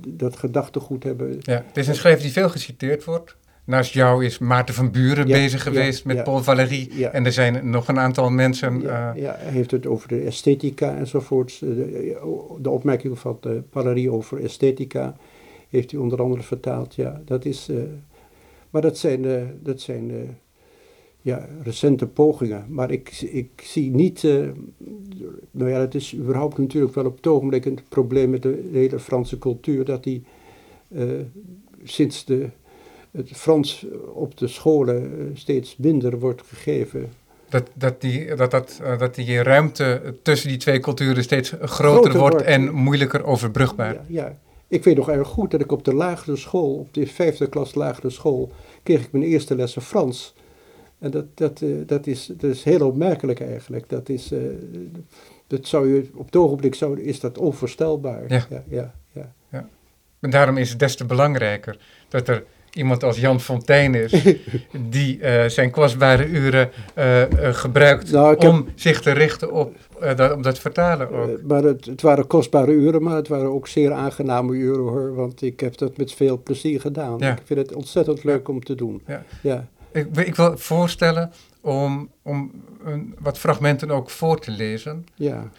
dat gedachtegoed hebben. Ja, het is een schrijver die veel geciteerd wordt. Naast jou is Maarten van Buren Ja, bezig ja, geweest met ja. Paul Valéry. En er zijn nog een aantal mensen. Ja, ja, hij heeft het over de esthetica enzovoorts. De, de opmerking van de Valerie over esthetica heeft hij onder andere vertaald. Ja, dat is, eh, maar dat zijn, eh, dat zijn eh, ja, recente pogingen. Maar ik, ik zie niet. nou ja, het is überhaupt natuurlijk wel op het ogenblik een probleem met de hele Franse cultuur. Dat die sinds de, het Frans op de scholen steeds minder wordt gegeven. dat, dat, die, dat, dat, dat die ruimte tussen die twee culturen steeds groter, Groter wordt, wordt. en moeilijker overbrugbaar. Ja, ja. Ik weet nog erg goed dat ik op de lagere school, op de vijfde klas lagere school, kreeg ik mijn eerste lessen Frans. En dat, dat, eh, dat, is, dat is heel opmerkelijk eigenlijk. Dat is, eh, dat zou je, op het ogenblik zou, is dat onvoorstelbaar. Ja. ja, ja, ja. En daarom is het des te belangrijker dat er iemand als Jan Fontijn is, *laughs* die eh, zijn kostbare uren eh, eh, gebruikt Nou, heb- om zich te richten op, dat, op dat vertalen ook. Maar het, het waren kostbare uren, maar het waren ook zeer aangename uren hoor. Want ik heb dat met veel plezier gedaan. Ja. Ik vind het ontzettend leuk om te doen. Ja. Ja. Ik, ik wil voorstellen om, om een, wat fragmenten ook voor te lezen. ja.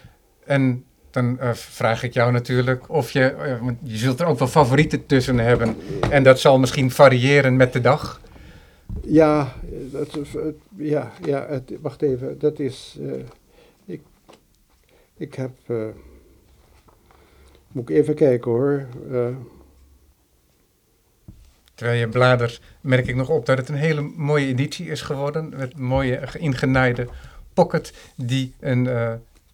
En dan eh, vraag ik jou natuurlijk of je, eh, want je zult er ook wel favorieten tussen hebben. En dat zal misschien variëren met de dag. Ja, het, het- ja, ja het, wacht even. Dat is. eh, ik, ik heb. eh, moet ik even kijken hoor. Eh, Terwijl je bladert, merk ik nog op dat het een hele mooie editie is geworden. Met een mooie ingeniide pocket die een eh,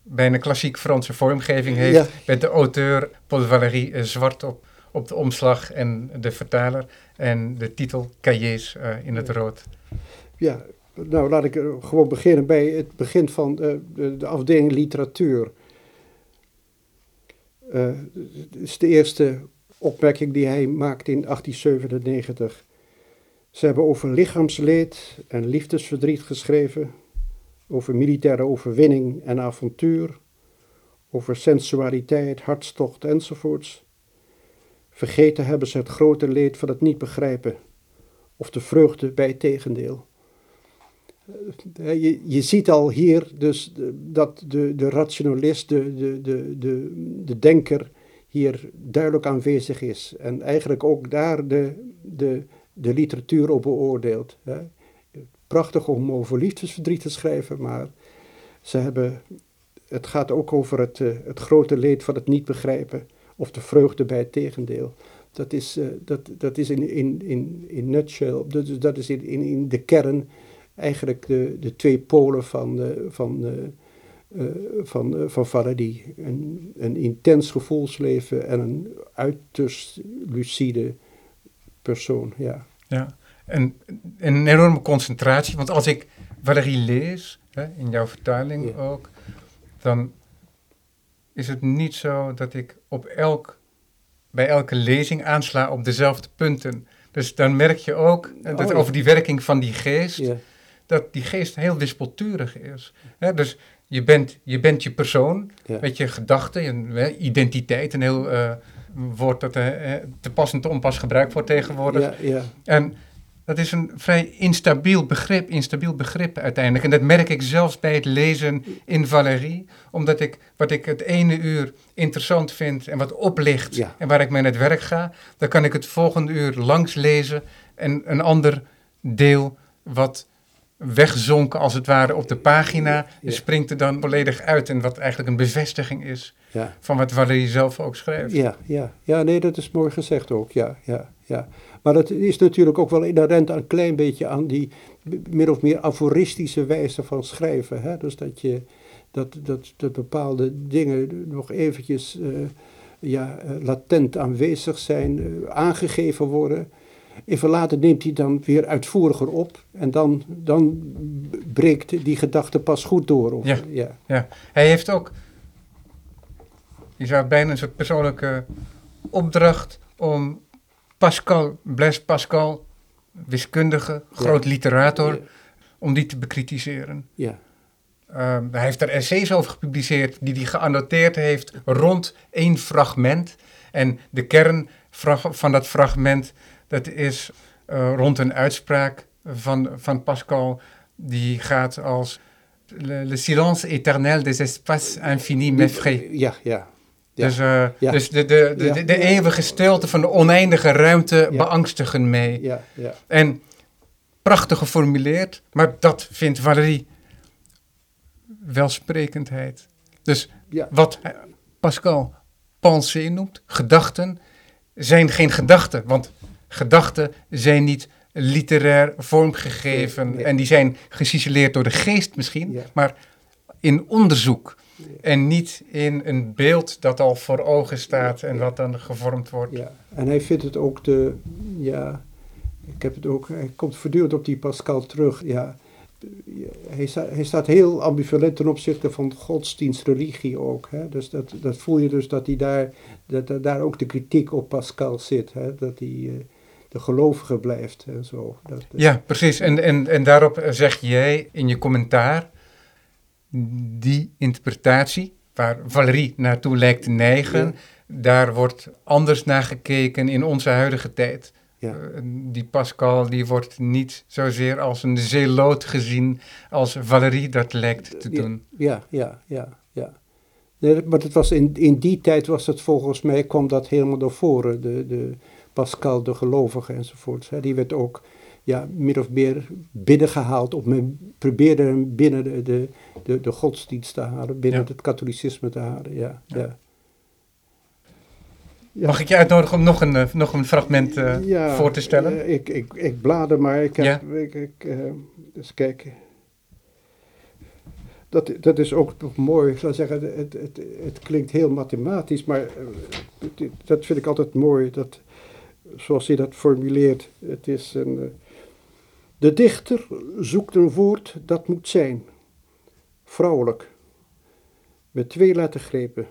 bijna klassiek Franse vormgeving heeft. Ja. Met de auteur Paul Valéry eh, zwart op, op de omslag en de vertaler. En de titel Cahiers eh, in het rood. ja, nou laat ik er gewoon beginnen bij het begin van eh, de, de afdeling literatuur. Eh, Het is de eerste opmerking die hij maakt in 1897. Ze hebben over lichaamsleed en liefdesverdriet geschreven, over militaire overwinning en avontuur, over sensualiteit, hartstocht enzovoorts. Vergeten hebben ze het grote leed van het niet begrijpen, of de vreugde bij het tegendeel. Eh, Je, je ziet al hier dus dat de, de rationalist, de, de, de, de, de denker, hier duidelijk aanwezig is. En eigenlijk ook daar de, de, de literatuur op beoordeelt. Prachtig om over liefdesverdriet te schrijven, maar ze hebben, het gaat ook over het, eh, het grote leed van het niet begrijpen of de vreugde bij het tegendeel. Dat is, eh, dat, dat is in, in, in, in nutshell, dat dat is in, in, in de kern eigenlijk de, de twee polen van, van, eh, van, eh, van Faraday. Een, een intens gevoelsleven en een uiterst lucide persoon, ja. Ja. En een enorme concentratie. Want als ik Valérie lees, hè, in jouw vertaling Ja. ook, dan is het niet zo dat ik op elk, bij elke lezing aansla op dezelfde punten. Dus dan merk je ook dat Oh, ja. over die werking van die geest, ja. dat die geest heel wispelturig is. Hè, dus je bent, je bent je persoon, met je gedachten, je hè, identiteit, een heel eh, woord dat eh, te pas en te onpas gebruikt wordt tegenwoordig. En dat is een vrij instabiel begrip, instabiel begrip uiteindelijk. En dat merk ik zelfs bij het lezen in Valérie. Omdat ik wat ik het ene uur interessant vind en wat oplicht Ja. en waar ik mee aan het werk ga, dan kan ik het volgende uur langs lezen en een ander deel wat wegzonken als het ware op de pagina, Ja. springt er dan volledig uit. En wat eigenlijk een bevestiging is ja. van wat Valérie zelf ook schrijft. Ja, ja, ja, nee, dat is mooi gezegd ook, ja, ja, ja. Maar dat is natuurlijk ook wel inherent een klein beetje aan die min of meer aforistische wijze van schrijven. Hè? Dus dat je, dat, dat, dat bepaalde dingen nog eventjes uh, ja, latent aanwezig zijn, aangegeven worden. Even later neemt hij dan weer uitvoeriger op en dan, dan breekt die gedachte pas goed door. Of, ja, ja. ja, hij heeft ook, je zou bijna een soort persoonlijke opdracht om Pascal, Blaise Pascal, wiskundige, groot literator, om die te bekritiseren. Ja. Um, hij heeft er essays over gepubliceerd die hij geannoteerd heeft rond één fragment. En de kern van dat fragment, dat is uh, rond een uitspraak van, van Pascal, die gaat als le, le silence éternel des espaces infinis m'effraie. Ja, ja. Dus, uh, ja. dus de, de, de, de, de, eeuwige stilte van de oneindige ruimte beangstigen mee. Ja, ja. En prachtig geformuleerd, maar dat vindt Valérie welsprekendheid. Dus wat Pascal pensée noemt, gedachten, zijn geen gedachten. Want gedachten zijn niet literair vormgegeven en die zijn geciceleerd door de geest misschien, maar in onderzoek. En niet in een beeld dat al voor ogen staat en wat dan gevormd wordt. Ja, en hij vindt het ook de, ja, ik heb het ook, hij komt voortdurend op die Pascal terug, ja. Hij, staat, hij staat heel ambivalent ten opzichte van godsdienst, religie ook. Hè? Dus dat, dat voel je dus dat, hij daar, dat, daar ook de kritiek op Pascal zit. Hè? Dat hij uh, de gelovige blijft en zo. Dat, ja, precies. En, en, en daarop zeg jij in je commentaar die interpretatie, waar Valerie naartoe lijkt te neigen, daar wordt anders naar gekeken in onze huidige tijd. Ja. Uh, die Pascal die wordt niet zozeer als een zeeloot gezien als Valerie dat lijkt te doen. Ja, ja, ja, ja. Nee, maar het was in, in die tijd was het volgens mij, kwam dat helemaal naar voren. De, de Pascal, de gelovige enzovoort. Die werd ook ja, min of meer binnengehaald. Of men probeerde hem binnen de, de, de, de godsdienst te halen, binnen het katholicisme te halen. Ja, ja. Mag ik je uitnodigen om nog een, eh, nog een fragment uh, voor te stellen? Uh, ik, ik, ik blader maar. Ik heb, ik, ik, eens kijken. Dat, dat is ook nog mooi. Ik zou zeggen, het, het, het klinkt heel mathematisch, maar dat vind ik altijd mooi. Dat, zoals hij dat formuleert. Het is een de dichter zoekt een woord dat moet zijn. Vrouwelijk. Met twee lettergrepen.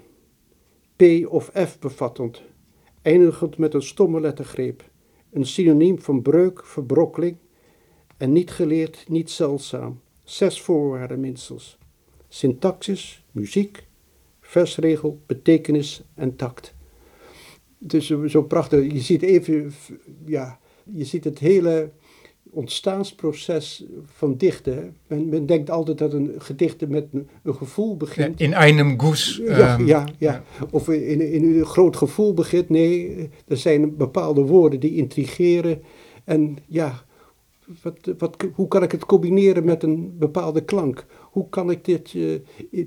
P of F bevattend. Eindigend met een stomme lettergreep. Een synoniem van breuk, verbrokkeling. En niet geleerd, niet zeldzaam. Zes voorwaarden minstens. Syntaxis, muziek, versregel, betekenis en tact. Dus zo prachtig. Je ziet even, ja, je ziet het hele ontstaansproces van dichten. Men, men, denkt altijd dat een gedicht met een, gevoel begint. in einem Goes. Ja, um, ja, ja, Of in, in een groot gevoel begint. Nee, er zijn bepaalde woorden die intrigeren. En ja, wat, wat, hoe kan ik het combineren met een bepaalde klank? Hoe kan ik dit, uh,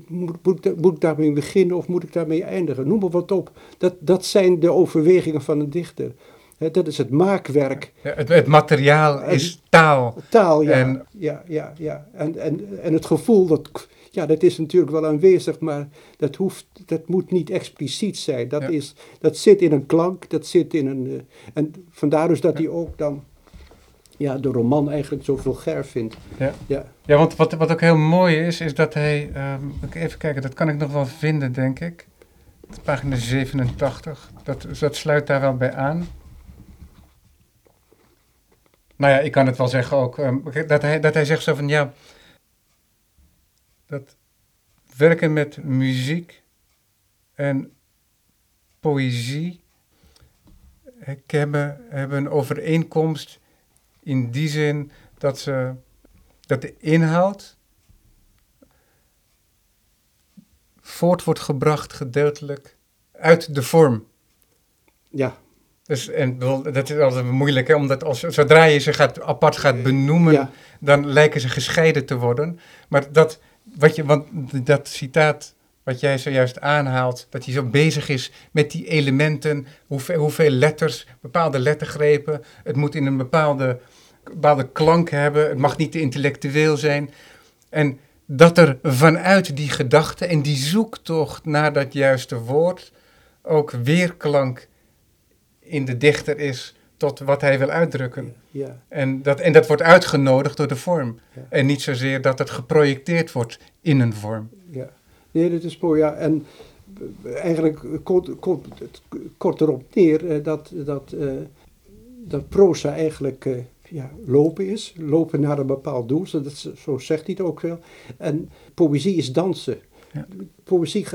moet, moet, moet, ik daarmee beginnen of moet ik daarmee eindigen? Noem maar wat op. Dat, dat zijn de overwegingen van een dichter dat is het maakwerk. Ja, het, het, materiaal is taal. Taal, ja. En, ja, ja, ja. En, en, en het gevoel, dat, ja, dat is natuurlijk wel aanwezig, maar dat, hoeft, dat moet niet expliciet zijn. Dat, is, dat zit in een klank, dat zit in een... Uh, en vandaar dus dat hij ook dan ja, de roman eigenlijk zo vulgair vindt. Ja, ja. ja want wat, wat ook heel mooi is, is dat hij... Um, even kijken, dat kan ik nog wel vinden, denk ik. Pagina 87, dat, dat sluit daar wel bij aan. Nou ja, ik kan het wel zeggen ook. Um, dat, hij, dat hij zegt zo van ja. Dat werken met muziek en poëzie hebben, hebben een overeenkomst in die zin dat, ze, dat de inhoud voort wordt gebracht gedeeltelijk uit de vorm. Ja, dus, en dat is altijd moeilijk, hè? omdat als, zodra je ze gaat, apart gaat benoemen, dan lijken ze gescheiden te worden. Maar dat, wat je, want dat citaat wat jij zojuist aanhaalt, dat hij zo bezig is met die elementen, hoeveel, hoeveel letters, bepaalde lettergrepen, het moet in een bepaalde, bepaalde klank hebben, het mag niet te intellectueel zijn. En dat er vanuit die gedachte en die zoektocht naar dat juiste woord ook weerklank in de dichter is tot wat hij wil uitdrukken. Ja, En, dat, en dat wordt uitgenodigd door de vorm. Ja. En niet zozeer dat het geprojecteerd wordt in een vorm. Nee, dat is mooi, ja. En eh, eigenlijk komt, komt het kort erop neer eh, dat, dat, eh, dat proza eigenlijk ja, lopen is. Lopen naar een bepaald doel, zo, dat, zo zegt hij het ook wel. En poëzie is dansen. Ja. Poëzie,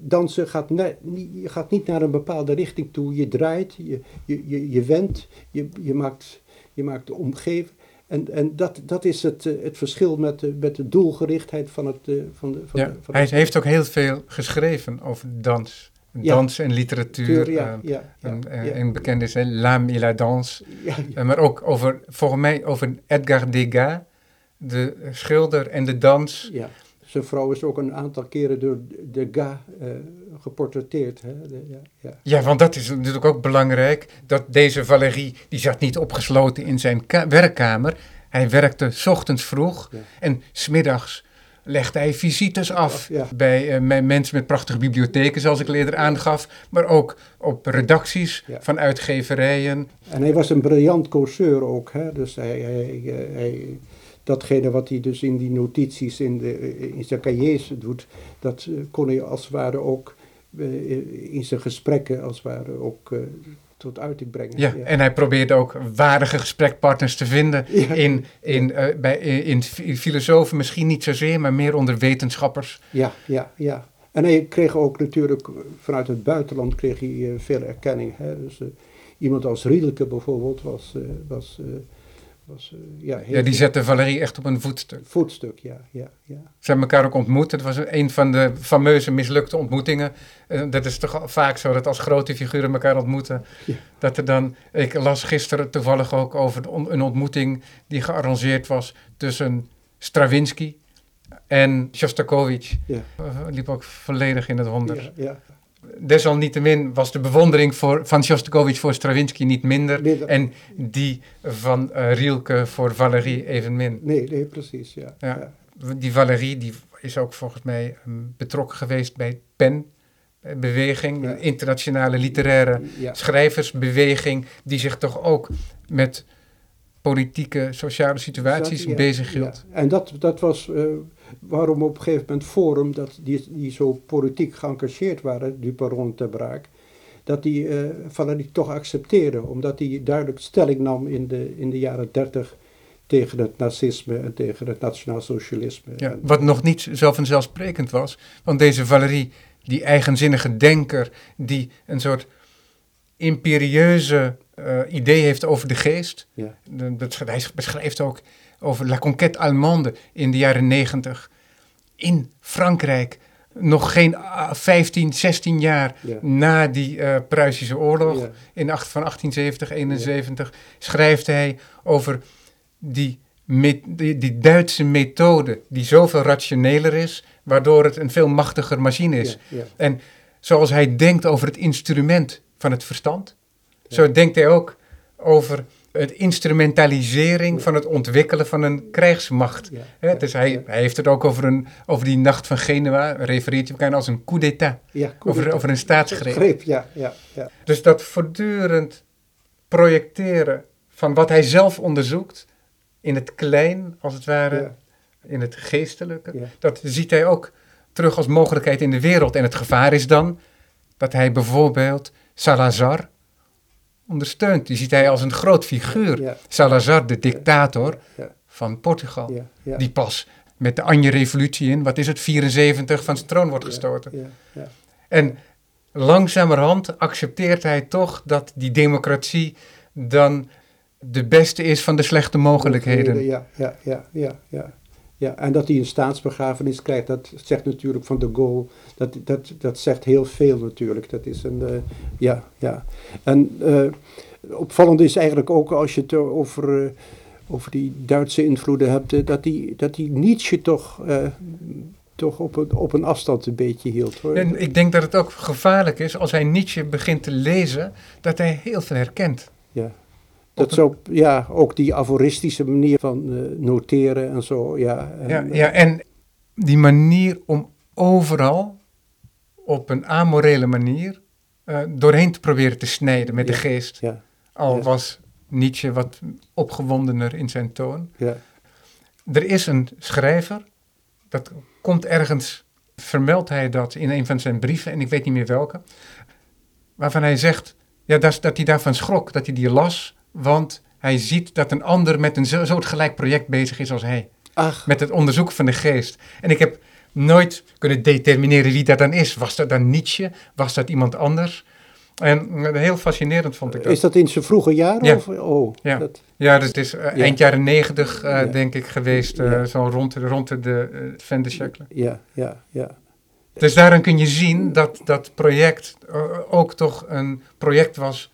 dansen gaat, ne- gaat niet naar een bepaalde richting toe. Je draait, je, je, je, je wendt, je, je, maakt, je maakt de omgeving. En, en dat, dat is het, eh, het verschil met de, met de doelgerichtheid van het... eh, van de, van Ja, de, van hij heeft ook heel veel geschreven over dans. Ja. Dans en literatuur. ja, eh, ja, en, bekend is L'âme et la danse. Maar ook over, volgens mij, over Edgar Degas, de schilder en de dans. Zijn vrouw is ook een aantal keren door de Ga eh, geportretteerd. Hè? De- ja, ja. Ja, want dat is natuurlijk ook belangrijk. Dat deze Valérie, die zat niet opgesloten in zijn ka- werkkamer. Hij werkte 's ochtends vroeg Ja. en smiddags legde hij visites af Ja. bij eh, me- mensen met prachtige bibliotheken, zoals ik eerder aangaf. Maar ook op redacties Ja. van uitgeverijen. En hij was een briljant causeur ook. Hè? Dus hij, hij, hij, hij- datgene wat hij dus in die notities in, de, in zijn cahiers doet, dat eh, kon hij als het ware ook eh, in zijn gesprekken als het ware ook eh, tot uiting brengen. Ja, en hij probeerde ook waardige gesprekpartners te vinden Ja. in, in, eh, bij, in, in fi- filosofen, misschien niet zozeer, maar meer onder wetenschappers. Ja, ja, ja. En hij kreeg ook natuurlijk vanuit het buitenland kreeg hij eh, veel erkenning. Hè? Dus eh, iemand als Rielke bijvoorbeeld was, eh, was, eh, was eh, ja, heel Ja, die zette Valérie echt op een voetstuk. voetstuk. Ja, ja, ja. Ze hebben elkaar ook ontmoet. Het was een van de fameuze mislukte ontmoetingen. Eh, dat is toch vaak zo dat als grote figuren elkaar ontmoeten. Ja. Dat er dan. Ik las gisteren toevallig ook over een ontmoeting die gearrangeerd was tussen Stravinsky en Shostakovich. Ja. Eh, liep ook volledig in het honderd. Ja, ja. Desalniettemin was de bewondering voor, van Shostakovich voor Stravinsky niet minder. Minder. En die van eh, Rielke voor Valérie evenmin. Nee, nee, precies. Ja. Ja. Die Valérie die is ook volgens mij ehm, betrokken geweest bij PEN-beweging, Ja. de internationale literaire Ja. schrijversbeweging, die zich toch ook met politieke, sociale situaties Ja, bezighield. ja. En dat, dat was eh, waarom op een gegeven moment Forum, dat die, die zo politiek geëngageerd waren, Duperon te Braak, dat die Valéry toch accepteerde, omdat hij duidelijk stelling nam in de, in de jaren dertig tegen het nazisme en tegen het nationaal socialisme. Ja, wat nog niet zo vanzelfsprekend was, want deze Valérie, die eigenzinnige denker, die een soort imperieuze eh, idee heeft over de geest, ja, dat, hij beschrijft ook over La Conquête Allemande in de jaren negentig. In Frankrijk, nog geen ah, 15, 16 jaar ja, na die eh, Pruisische oorlog, ja, in acht, van 1870, 71, schrijft hij over die, me- die, die Duitse methode, die zoveel rationeler is, waardoor het een veel machtiger machine is. En zoals hij denkt over het instrument van het verstand, zo denkt hij ook over het instrumentalisering van het ontwikkelen van een krijgsmacht. ja, dus hij, hij heeft het ook over, een, over die nacht van Genua, refereert hij elkaar als een coup d'état, ja, over, over een staatsgreep. Greep, ja, ja, ja, Dus dat voortdurend projecteren van wat hij zelf onderzoekt, in het klein, als het ware, in het geestelijke, dat ziet hij ook terug als mogelijkheid in de wereld. En het gevaar is dan dat hij bijvoorbeeld Salazar ondersteunt. Die ziet hij als een groot figuur. Ja. Salazar, de dictator Ja. van Portugal. Die pas met de Anje-revolutie in, wat is het, 74 van zijn troon wordt gestoten. En langzamerhand accepteert hij toch dat die democratie dan de beste is van de slechte mogelijkheden. Ja, ja, ja, ja, ja. Ja. En dat hij een staatsbegrafenis krijgt, dat zegt natuurlijk van de Gaulle, dat, dat, dat zegt heel veel natuurlijk. Dat is een, eh, ja, ja. En eh, opvallend is eigenlijk ook als je het over, eh, over die Duitse invloeden hebt, dat die, dat die Nietzsche toch, toch op, een, op een afstand een beetje hield. Hoor. En ik denk dat het ook gevaarlijk is als hij Nietzsche begint te lezen, dat hij heel veel herkent. Ja. Dat zo, ja, ook die aforistische manier van eh, noteren en zo, ja. En, Ja, ja, en die manier om overal op een amorele manier uh, doorheen te proberen te snijden met de geest. Ja. Al was Nietzsche wat opgewondener in zijn toon. Ja. Er is een schrijver, dat komt ergens, vermeldt hij dat in een van zijn brieven, en ik weet niet meer welke, waarvan hij zegt ja, dat, dat hij daarvan schrok, dat hij die las, want hij ziet dat een ander met een soortgelijk project bezig is als hij. Ach. Met het onderzoeken van de geest. En ik heb nooit kunnen determineren wie dat dan is. Was dat dan Nietzsche? Was dat iemand anders? En eh, heel fascinerend vond ik dat. Is dat in zijn vroege jaren? Ja. Of, oh, Ja. dat- Ja, dus het is eh, eind jaren negentig, eh, Ja. denk ik, geweest. eh. Zo rond, de- rond de, uh, Van de ja, ja, ja. Dus daarin kun je zien dat dat project eh, ook toch een project was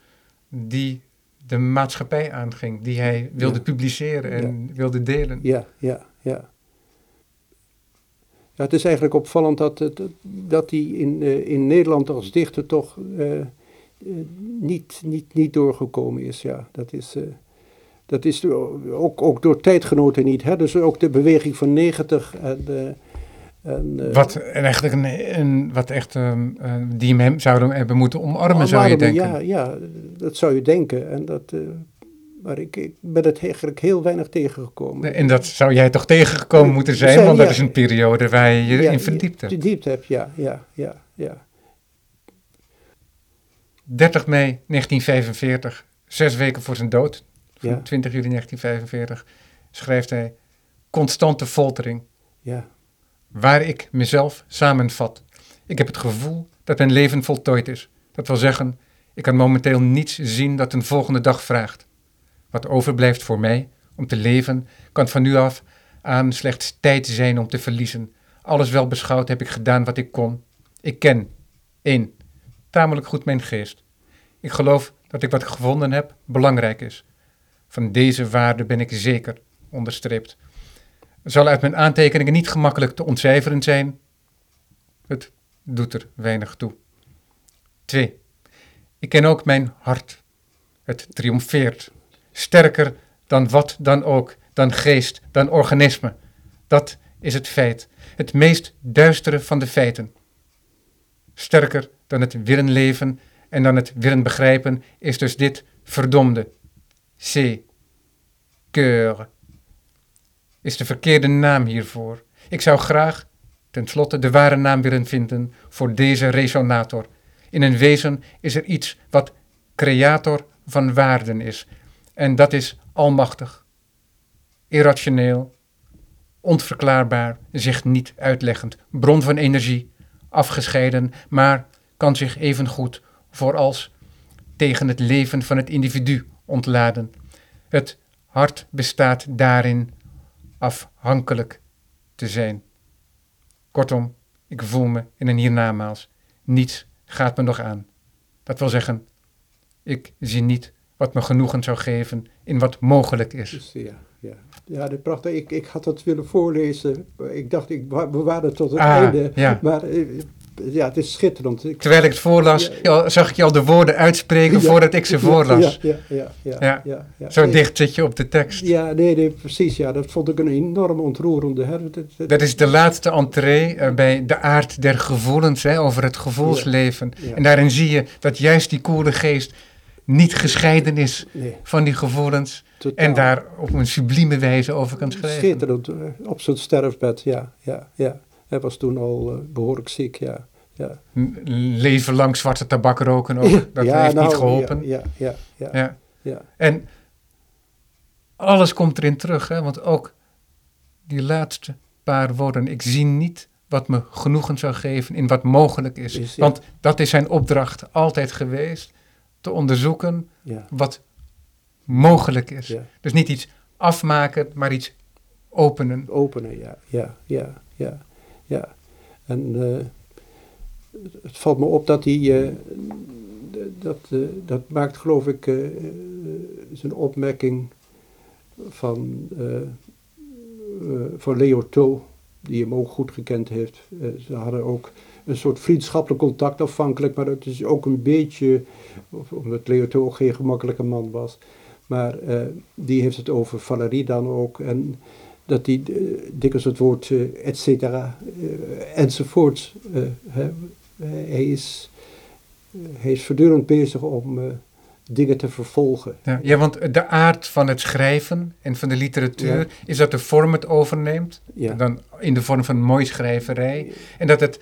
die de maatschappij aanging. Die hij wilde Ja. publiceren en wilde delen. Ja, ja, ja. Ja, het is eigenlijk opvallend dat, het- dat hij in, eh, in Nederland als dichter toch eh, eh, niet, niet, niet doorgekomen is. Ja, dat is, dat is ook, ook door tijdgenoten niet. Hè? Dus ook de beweging van 90 en... en eh, Wat en eigenlijk een, een wat echt ehm, eh, die hem zouden hebben moeten omarmen, zou je denken. Ja, ja, dat zou je denken. En dat, eh, maar ik, ik ben het eigenlijk heel weinig tegengekomen. En dat zou jij toch tegengekomen moeten zijn, Zijn, want dat is een periode waar je je Ja, in verdiept hebt. Verdiept heb, ja, ja, ja, ja. 30 mei 1945, zes weken voor zijn dood, van Ja. 20 juli 1945, schrijft hij constante foltering, ja. Waar ik mezelf samenvat. Ik heb het gevoel dat mijn leven voltooid is. Dat wil zeggen, ik kan momenteel niets zien dat een volgende dag vraagt. Wat overblijft voor mij om te leven, kan van nu af aan slechts tijd zijn om te verliezen. Alles wel beschouwd heb ik gedaan wat ik kon. Ik ken, één, tamelijk goed mijn geest. Ik geloof dat ik wat gevonden heb belangrijk is. Van deze waarde ben ik zeker, onderstreept. Zal uit mijn aantekeningen niet gemakkelijk te ontcijferen zijn. Het doet er weinig toe. 2. Ik ken ook mijn hart. Het triomfeert. Sterker dan wat dan ook, dan geest, dan organisme. Dat is het feit. Het meest duistere van de feiten. Sterker dan het willen leven en dan het willen begrijpen is dus dit verdomde. C. Keur. Is de verkeerde naam hiervoor. Ik zou graag, tenslotte, de ware naam willen vinden voor deze resonator. In een wezen is er iets wat creator van waarden is. En dat is almachtig, irrationeel, onverklaarbaar, zich niet uitleggend, bron van energie, afgescheiden, maar kan zich evengoed voorals tegen het leven van het individu ontladen. Het hart bestaat daarin afhankelijk te zijn. Kortom, ik voel me in een hiernamaals. Niets gaat me nog aan. Dat wil zeggen, ik zie niet wat me genoegen zou geven in wat mogelijk is. Dus, ja, ja. ja dat prachtig. Ik, ik had dat willen voorlezen. Ik dacht, ik bewaar het tot het Ah, einde. ja. Maar eh, ja, het is schitterend. Ik, Terwijl ik het voorlas, Ja, zag ik je al de woorden uitspreken Ja. voordat ik ze voorlas. Ja, ja, ja. ja, Ja. ja, ja. Zo Nee, dicht zit je op de tekst. Ja, nee, nee, precies. Ja, dat vond ik een enorm ontroerende. Hè. Dat, dat- Dat is de laatste entree eh, bij de aard der gevoelens, hè, over het gevoelsleven. En daarin zie je dat juist die koele geest niet gescheiden is nee, van die gevoelens. totaal. En daar op een sublieme wijze over kan schrijven. Schitterend. eh, Op zijn sterfbed, ja, ja, ja. Hij was toen al eh, behoorlijk ziek, ja. ja. Leven lang zwarte tabak roken ook. Dat Ja, heeft nou, niet geholpen. Ja, ja, ja, ja. Ja. ja. En alles komt erin terug, hè? want ook die laatste paar woorden. Ik zie niet wat me genoegen zou geven in wat mogelijk is. Is, ja. Want dat is zijn opdracht altijd geweest. Te onderzoeken ja, wat mogelijk is. ja. Dus niet iets afmaken, maar iets openen. Openen, ja, ja, ja, ja, ja. En eh, het valt me op dat hij, eh, dat, eh, dat maakt geloof ik zijn opmerking van, van Leo To, die hem ook goed gekend heeft. Ze hadden ook een soort vriendschappelijk contact afhankelijk, maar het is ook een beetje, omdat Leo To ook geen gemakkelijke man was. Maar die heeft het over Valerie dan ook. En dat hij eh, dikwijls het woord eh, et cetera eh, enzovoort. hij, is, hij is voortdurend bezig om dingen te vervolgen. Ja, ja, want de aard van het schrijven en van de literatuur Ja. is dat de vorm het overneemt. Ja. Dan in de vorm van mooi schrijverij. En dat, het,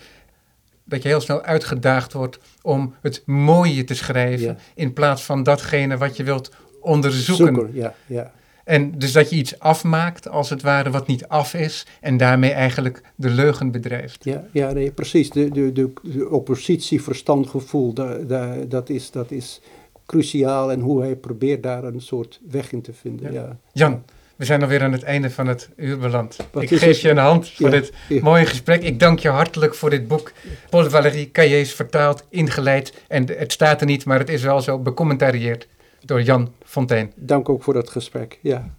dat je heel snel uitgedaagd wordt om het mooie te schrijven. In plaats van datgene wat je wilt onderzoeken. Ja, ja. En dus dat je iets afmaakt, als het ware, wat niet af is. En daarmee eigenlijk de leugen bedrijft. Ja, ja nee, precies. De, de, de, de oppositie verstandgevoel, da, da, dat, is, dat is cruciaal. En hoe hij probeert daar een soort weg in te vinden. Ja. Ja. Jan, we zijn alweer aan het einde van het uur beland. Wat ik geef het? je een hand voor Ja, dit ja. mooie gesprek. Ik dank je hartelijk voor dit boek. Paul Valéry Caillés vertaald, ingeleid. En de- het staat er niet, maar het is wel zo becommentarieerd door Jan Fontijn. Dank ook voor dat gesprek. Ja.